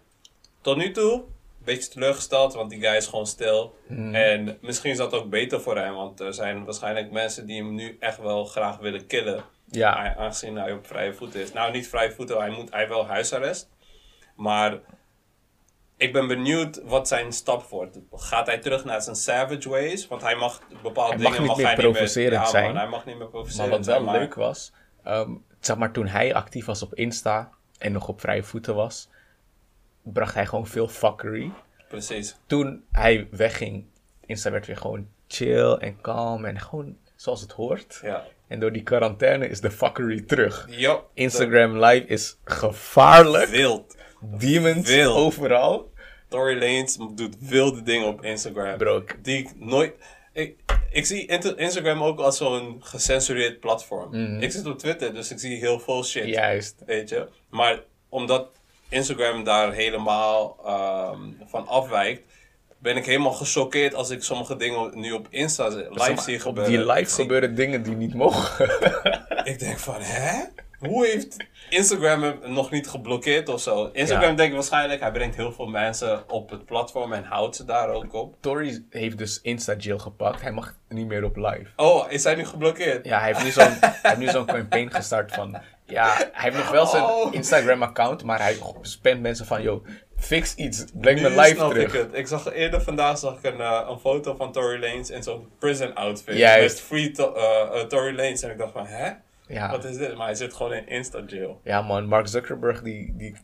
Tot nu toe, een beetje teleurgesteld, want die guy is gewoon stil. Hmm. En misschien is dat ook beter voor hem, want er zijn waarschijnlijk mensen die hem nu echt wel graag willen killen. Ja. Aangezien hij op vrije voeten is. Nou, niet vrije voeten, hij, moet, hij wel huisarrest. Maar ik ben benieuwd wat zijn stap wordt. Gaat hij terug naar zijn savage ways? Want hij mag bepaalde Hij mag dingen niet mag meer hij niet meer... provocerend Ja, zijn. man, hij mag niet meer Maar provocerend wat wel zijn. maar- leuk was, ehm, zeg maar toen hij actief was op Insta en nog op vrije voeten was, bracht hij gewoon veel fuckery. Precies. Toen hij wegging, Insta werd weer gewoon chill en kalm en gewoon zoals het hoort. Ja. En door die quarantaine is de fuckery terug. Ja. Instagram Live is gevaarlijk. Wild. Demons Wild. overal. Tory Lanez doet wilde dingen op Instagram. Bro, Die ik nooit... Ik, ik zie Instagram ook als zo'n gecensureerd platform. Ik zit op Twitter, dus ik zie heel veel shit. Juist. Weet je? Maar omdat Instagram daar helemaal ehm, van afwijkt... ben ik helemaal gechoqueerd als ik sommige dingen nu op Insta live zie op gebeuren. die Ik live gebeuren dingen die niet mogen. Ik denk van, hè? Hoe heeft Instagram hem nog niet geblokkeerd of zo? Instagram Ja. denkt waarschijnlijk, hij brengt heel veel mensen op het platform en houdt ze daar ook op. Tory heeft dus Insta-jail gepakt. Hij mag niet meer op live. Oh, is hij nu geblokkeerd? Ja, hij heeft nu zo'n, hij heeft nu zo'n campaign gestart van... Ja, hij heeft nog wel zijn Oh. Instagram-account, maar hij spamt mensen van... Yo, fix iets, breng me Nu live terug. ik het. Ik zag eerder vandaag zag ik een, eh, een foto van Tory Lanez in zo'n prison outfit. Juist. Met free to- eh, eh, Tory Lanez. En ik dacht van, hè? Ja. Wat is dit? Maar hij zit gewoon in Insta-jail. ja man, Mark Zuckerberg die, die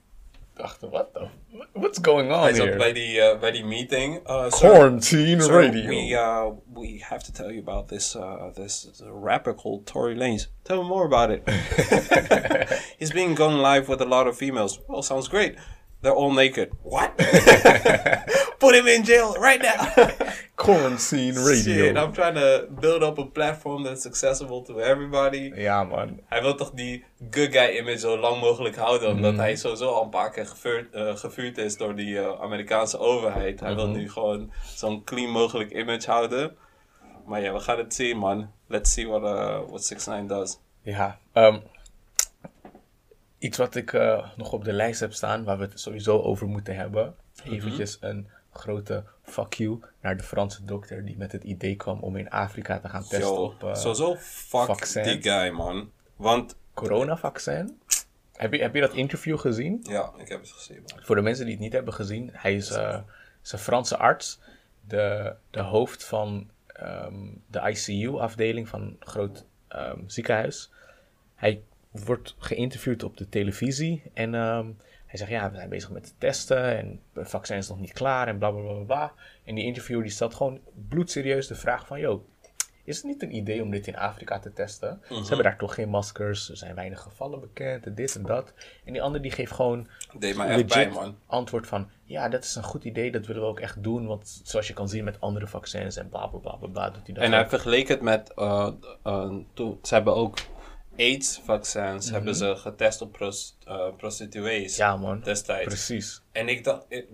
dacht, what the... What's going on Hij zat here? bij die, eh, bij die meeting. Uh, sir, Quarantine sir, Radio. We, uh, we have to tell you about this, uh, this rapper called Tory Lanez. Tell me more about it. [LAUGHS] [LAUGHS] He's being gone live with a lot of females. Well, sounds great. They're all naked. What? [LAUGHS] Put him in jail right now. [LAUGHS] Quarantine Radio. Shit, I'm trying to build up a platform that's accessible to everybody. Ja man, Hij wil toch die good guy image zo lang mogelijk houden, omdat Mhm. hij sowieso al een paar keer gevuurd, eh, gevuurd is door die eh, Amerikaanse overheid. Hij Mhm. wil nu gewoon zo'n clean mogelijk image houden. Maar ja, we gaan het zien, man. Let's see what, uh, what 6 9 does. Ja, ehm, iets wat ik eh, nog op de lijst heb staan, waar we het sowieso over moeten hebben. Eventjes een grote fuck you naar de Franse dokter die met het idee kwam om in Afrika te gaan testen Yo, op eh, sowieso fuck vaccin. die guy, man. Want, coronavaccin. Heb je, heb je dat interview gezien? ja, ik heb het gezien, man. Voor de mensen die het niet hebben gezien, hij is, eh, is een Franse arts, de, de hoofd van ehm, de ICU-afdeling van een groot ehm, ziekenhuis. Hij wordt geïnterviewd op de televisie en ehm, hij zegt, ja, we zijn bezig met te testen en het vaccin is nog niet klaar en bla bla bla bla. En die interviewer die stelt gewoon bloedserieus de vraag van, yo, is het niet een idee om dit in Afrika te testen? Ze hebben daar toch geen maskers, er zijn weinig gevallen bekend en dit en dat. En die ander die geeft gewoon Deed bij, man. antwoord van... Ja, dat is een goed idee, dat willen we ook echt doen. Want zoals je kan zien met andere vaccins en bla bla bla bla, doet hij dat En hij vergeleek het met, eh, eh, toen, ze hebben ook AIDS-vaccins hebben ze getest op pros- eh, prostituees Mhm. Ja man, destijds. precies. En ik dacht, het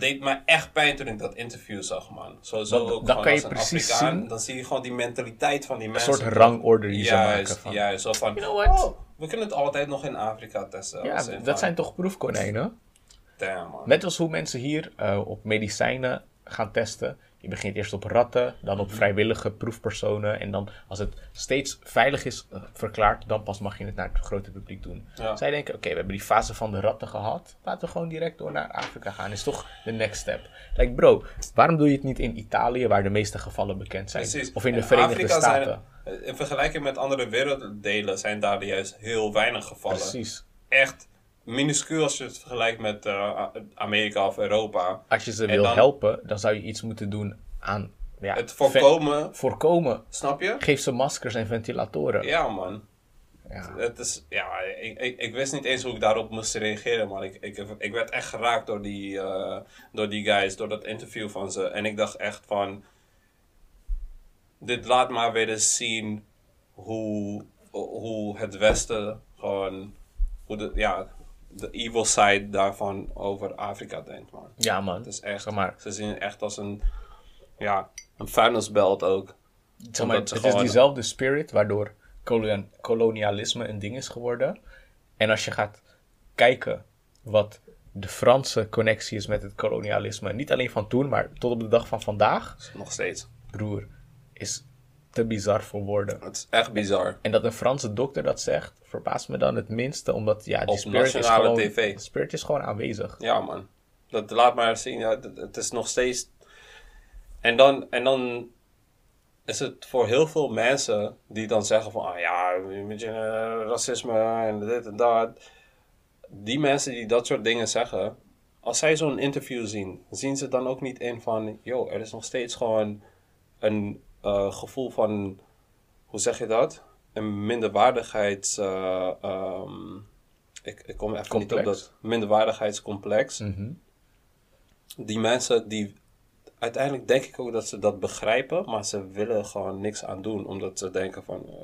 deed me echt pijn toen ik dat interview zag, man. Sowieso Dan- ook dan kan je als een precies Afrikaan, zien- Dan zie je gewoon die mentaliteit van die Een mensen. soort rangorde die ze maken van... juist. Zo van, You know what? oh, we kunnen het altijd nog in Afrika testen. ja, dat van, zijn toch proefkonijnen? Damn, man. Net als hoe mensen hier eh, op medicijnen gaan testen. Je begint eerst op ratten, dan Mhm. op vrijwillige proefpersonen. En dan als het steeds veilig is eh, verklaard, dan pas mag je het naar het grote publiek doen. Ja. Zij denken, oké, we hebben die fase van de ratten gehad. Laten we gewoon direct door naar Afrika gaan. Is toch de next step. Like bro, waarom doe je het niet in Italië, waar de meeste gevallen bekend zijn? Precies. Of in de In Verenigde Afrika Staten? Zijn, eh, in vergelijking met andere werelddelen zijn daar juist heel weinig gevallen. Precies. Echt minuscuul als je het vergelijkt met eh, Amerika of Europa. Als je ze En wil dan- helpen, dan zou je iets moeten doen aan... Ja, Het voorkomen, voorkomen. snap je? Geef ze maskers en ventilatoren. Ja, man. Ja. Het is, ja, ik, ik, ik wist niet eens hoe ik daarop moest reageren. Ik, ik, ik werd echt geraakt door die, eh, door die guys, door dat interview van ze. En ik dacht echt van... Dit laat maar weer eens zien hoe, hoe het Westen gewoon... Hoe de, ja, de evil side daarvan over Afrika denkt, man. Ja, man. Het is echt... Zeg maar, Ze zien het echt als een... Ja, een vuilnisbelt ook. zeg maar, omdat het is diezelfde spirit waardoor kolon- kolonialisme een ding is geworden. En als je gaat kijken wat de Franse connectie is met het kolonialisme, niet alleen van toen, maar tot op de dag van vandaag, Nog steeds. broer, is te bizar voor woorden. Het is echt bizar. En dat een Franse dokter dat zegt, verbaast me dan het minste, omdat ja, die Op spirit is, gewoon, tv. spirit is gewoon aanwezig. Ja, man. Dat laat maar zien. Ja, het, is nog steeds. En dan, en dan is het voor heel veel mensen die dan zeggen van, ah ja, een beetje eh, racisme en dit en dat. Die mensen die dat soort dingen zeggen, als zij zo'n interview zien, zien ze dan ook niet in van, yo, er is nog steeds gewoon een eh, gevoel van hoe zeg je dat? Een minderwaardigheids... eh, ehm, ik, ik kom even niet op dat minderwaardigheidscomplex. Mhm. Die mensen die... Uiteindelijk denk ik ook dat ze dat begrijpen, maar ze willen gewoon niks aan doen. Omdat ze denken van, eh,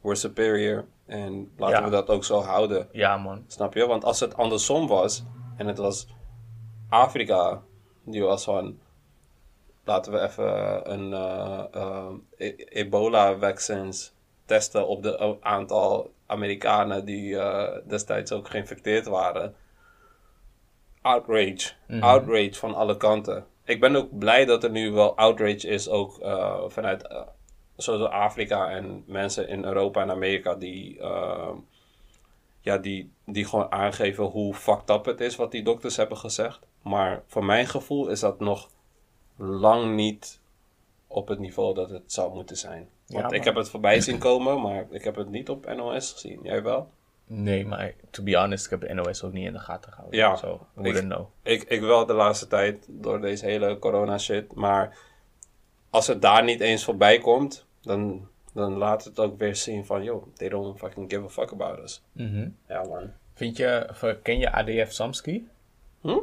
we're superior en laten Ja. we dat ook zo houden. Ja, man. Snap je? Want als het andersom was en het was Afrika, die was van. Laten we even een eh, eh, e- ebola-vaccins testen op de aantal Amerikanen die eh, destijds ook geïnfecteerd waren. Outrage. Outrage van alle kanten. Ik ben ook blij dat er nu wel outrage is, ook eh, vanuit eh, zoals Afrika en mensen in Europa en Amerika die eh, ja, die, die gewoon aangeven hoe fucked up het is wat die dokters hebben gezegd. Maar voor mijn gevoel is dat nog lang niet op het niveau dat het zou moeten zijn. Want Ja, ik heb het voorbij zien komen, maar ik heb het niet op NOS gezien. Jij wel? Nee, maar to be honest, ik heb de NOS ook niet in de gaten gehouden. Ja, Zo, ik- know. Ik, ik wel de laatste tijd door deze hele corona shit. Maar als het daar niet eens voorbij komt, dan, dan laat het ook weer zien van, yo, they don't fucking give a fuck about us. Mhm. Ja, man. Vind je, ken je ADF Samsky? Hm?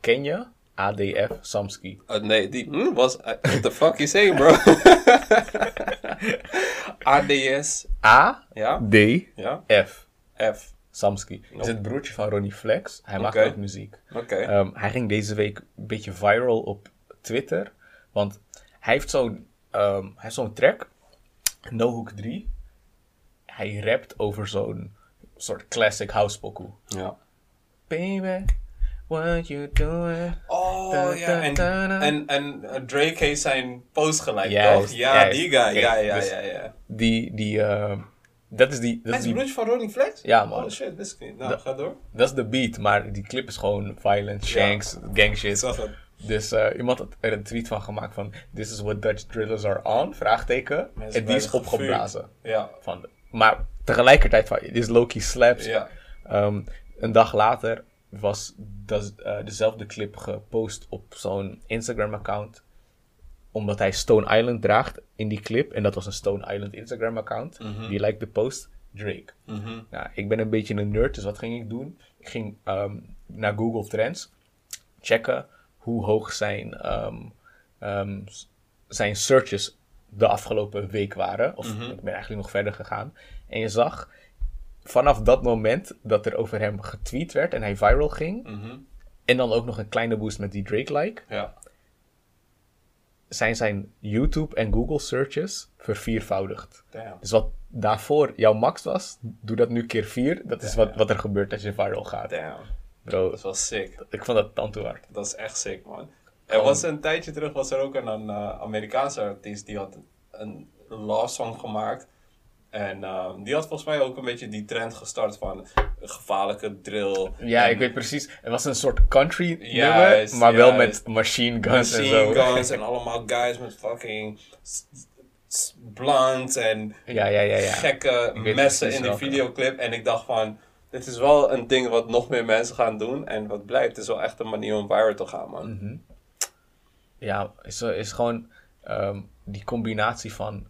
Ken je ADF Samsky? Uh, nee, die hm, was. uh, what the fuck you saying, bro? [LAUGHS] ADS. A, Ja? D, Ja? F. F. Samsky. Is Nope. het broertje van Ronnie Flex. Hij maakt ook muziek. Oké. Ehm, hij ging deze week een beetje viral op Twitter. Want hij heeft zo'n hij heeft zo'n track. No Hook 3. Hij rapt over zo'n soort classic house pokoe. ja. Baby, what you doing? Oh Da, ja, da, en, da, da. en, en uh, Drake heeft zijn post gelijk, toch? Ja, juist. die guy. Ja, ja, dus- ja, ja. Die, die, ehm, dat is die, dat is die, broertje van Ronnie Flex? Ja, man. Oh shit, wist ik niet. Nou, Da- ga door. dat is de beat, maar die clip is gewoon violent, shanks, gang shit. zag het. Dus eh, iemand had er een tweet van gemaakt van This is what Dutch drillers are on, vraagteken. Mensen En die is opgeblazen. Ja. Van de- maar tegelijkertijd van, dit is Loki slaps. Ja. Ehm, een dag later was dat, eh, dezelfde clip gepost op zo'n Instagram account. Omdat hij Stone Island draagt in die clip. En dat was een Stone Island Instagram account. Die liked de post, Drake. Mhm. Nou, ik ben een beetje een nerd, dus wat ging ik doen? Ik ging ehm, naar Google Trends checken hoe hoog zijn, ehm, ehm, zijn searches de afgelopen week waren. Of ik ben eigenlijk nog verder gegaan. En je zag vanaf dat moment dat er over hem getweet werd en hij viral ging. Mhm. En dan ook nog een kleine boost met die Drake-like. Ja. Zijn zijn YouTube en Google searches verviervoudigd. Damn. Dus wat daarvoor jouw max was, doe dat nu keer vier. Dat is wat, wat er gebeurt als je viral gaat. Damn. Bro, Dat wel sick. ik vond dat tand toe hard. Dat is echt sick, man. Er was een tijdje terug was er ook een, een eh, Amerikaanse artiest die had een love song gemaakt. En ehm, die had volgens mij ook een beetje die trend gestart van gevaarlijke drill. Ja, en ik weet precies. Het was een soort country nummer, maar wel met machine guns en machine zo. guns en allemaal guys met fucking blunt en Ja, ja, ja, ja. gekke messen in die videoclip. En ik dacht van, dit is wel een ding wat nog meer mensen gaan doen. En wat blijft, is wel echt een manier om viral te gaan, man. Mhm. Ja, is, is gewoon ehm, die combinatie van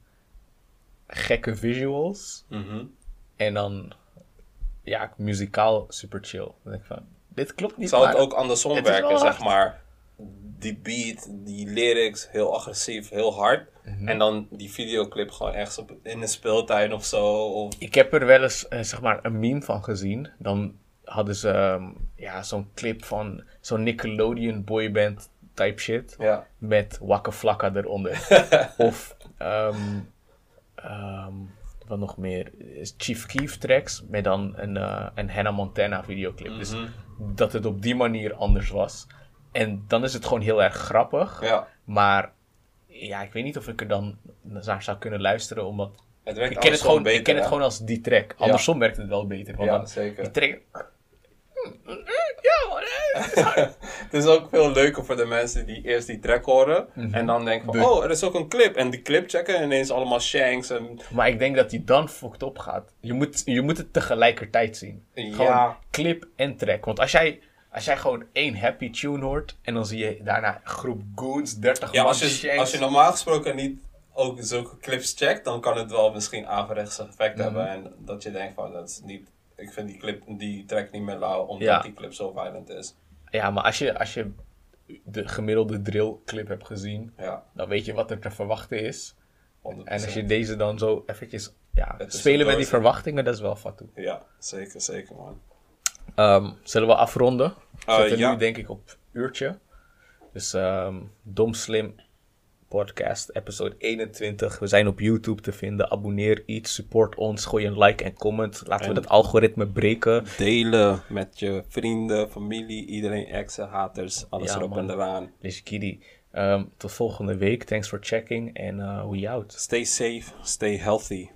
gekke visuals Mhm. en dan ja, muzikaal super chill. Dan denk ik van, dit klopt niet. Zou het ook andersom het werken, zeg maar. Die beat, die lyrics, heel agressief, heel hard. Mhm. En dan die videoclip gewoon echt op, in de speeltuin of zo. Of, Ik heb er wel eens, eh, zeg maar, een meme van gezien. Dan hadden ze ehm, ja, zo'n clip van zo'n Nickelodeon boyband type shit. ja. Met Waka Flocka eronder. [LAUGHS] of, ehm, ehm, wat nog meer? Chief Keef tracks met dan een, eh, een Hannah Montana videoclip. Dus Mhm. dat het op die manier anders was. En dan is het gewoon heel erg grappig. ja. Maar ja, ik weet niet of ik er dan naar zou kunnen luisteren, omdat Het werkt ik ken, het gewoon, beter, ik ken het gewoon als die track. Andersom werkt het wel beter. Want Ja, dan, zeker. die track... [LAUGHS] Het is ook veel leuker voor de mensen die eerst die track horen. En dan denken van, Mhm. De- oh, er is ook een clip. En die clip checken en ineens allemaal shanks. En, Maar ik denk dat die dan fucked op gaat. Je moet, je moet het tegelijkertijd zien. Ja. Gewoon clip en track. Want als jij, als jij gewoon één happy tune hoort... en dan zie je daarna groep goons, 30 ja, man als je, shanks. als je normaal gesproken niet ook zulke clips checkt, dan kan het wel misschien averechtse effect Mhm. hebben. En dat je denkt van, dat is niet, ik vind die clip, die track niet meer lauw, omdat Ja. die clip zo violent is. Ja, maar als je, als je de gemiddelde drill clip hebt gezien, Ja, dan weet je wat er te verwachten is. 100%. En als je deze dan zo eventjes ja, Het spelen met die verwachtingen, dat is wel fatu. Ja, zeker, zeker man. Ehm, zullen we afronden? We Eh, zitten ja. nu denk ik op uurtje. Dus ehm, Dom Slim podcast, episode 21. We zijn op YouTube te vinden. Abonneer iets, support ons, gooi een like en comment. Laten we dat algoritme breken. Delen met je vrienden, familie, iedereen, exen, haters, alles Ja, erop man. en eraan. Let's giddy. Ehm, tot volgende week. Thanks for checking en uh, we out. Stay safe, stay healthy.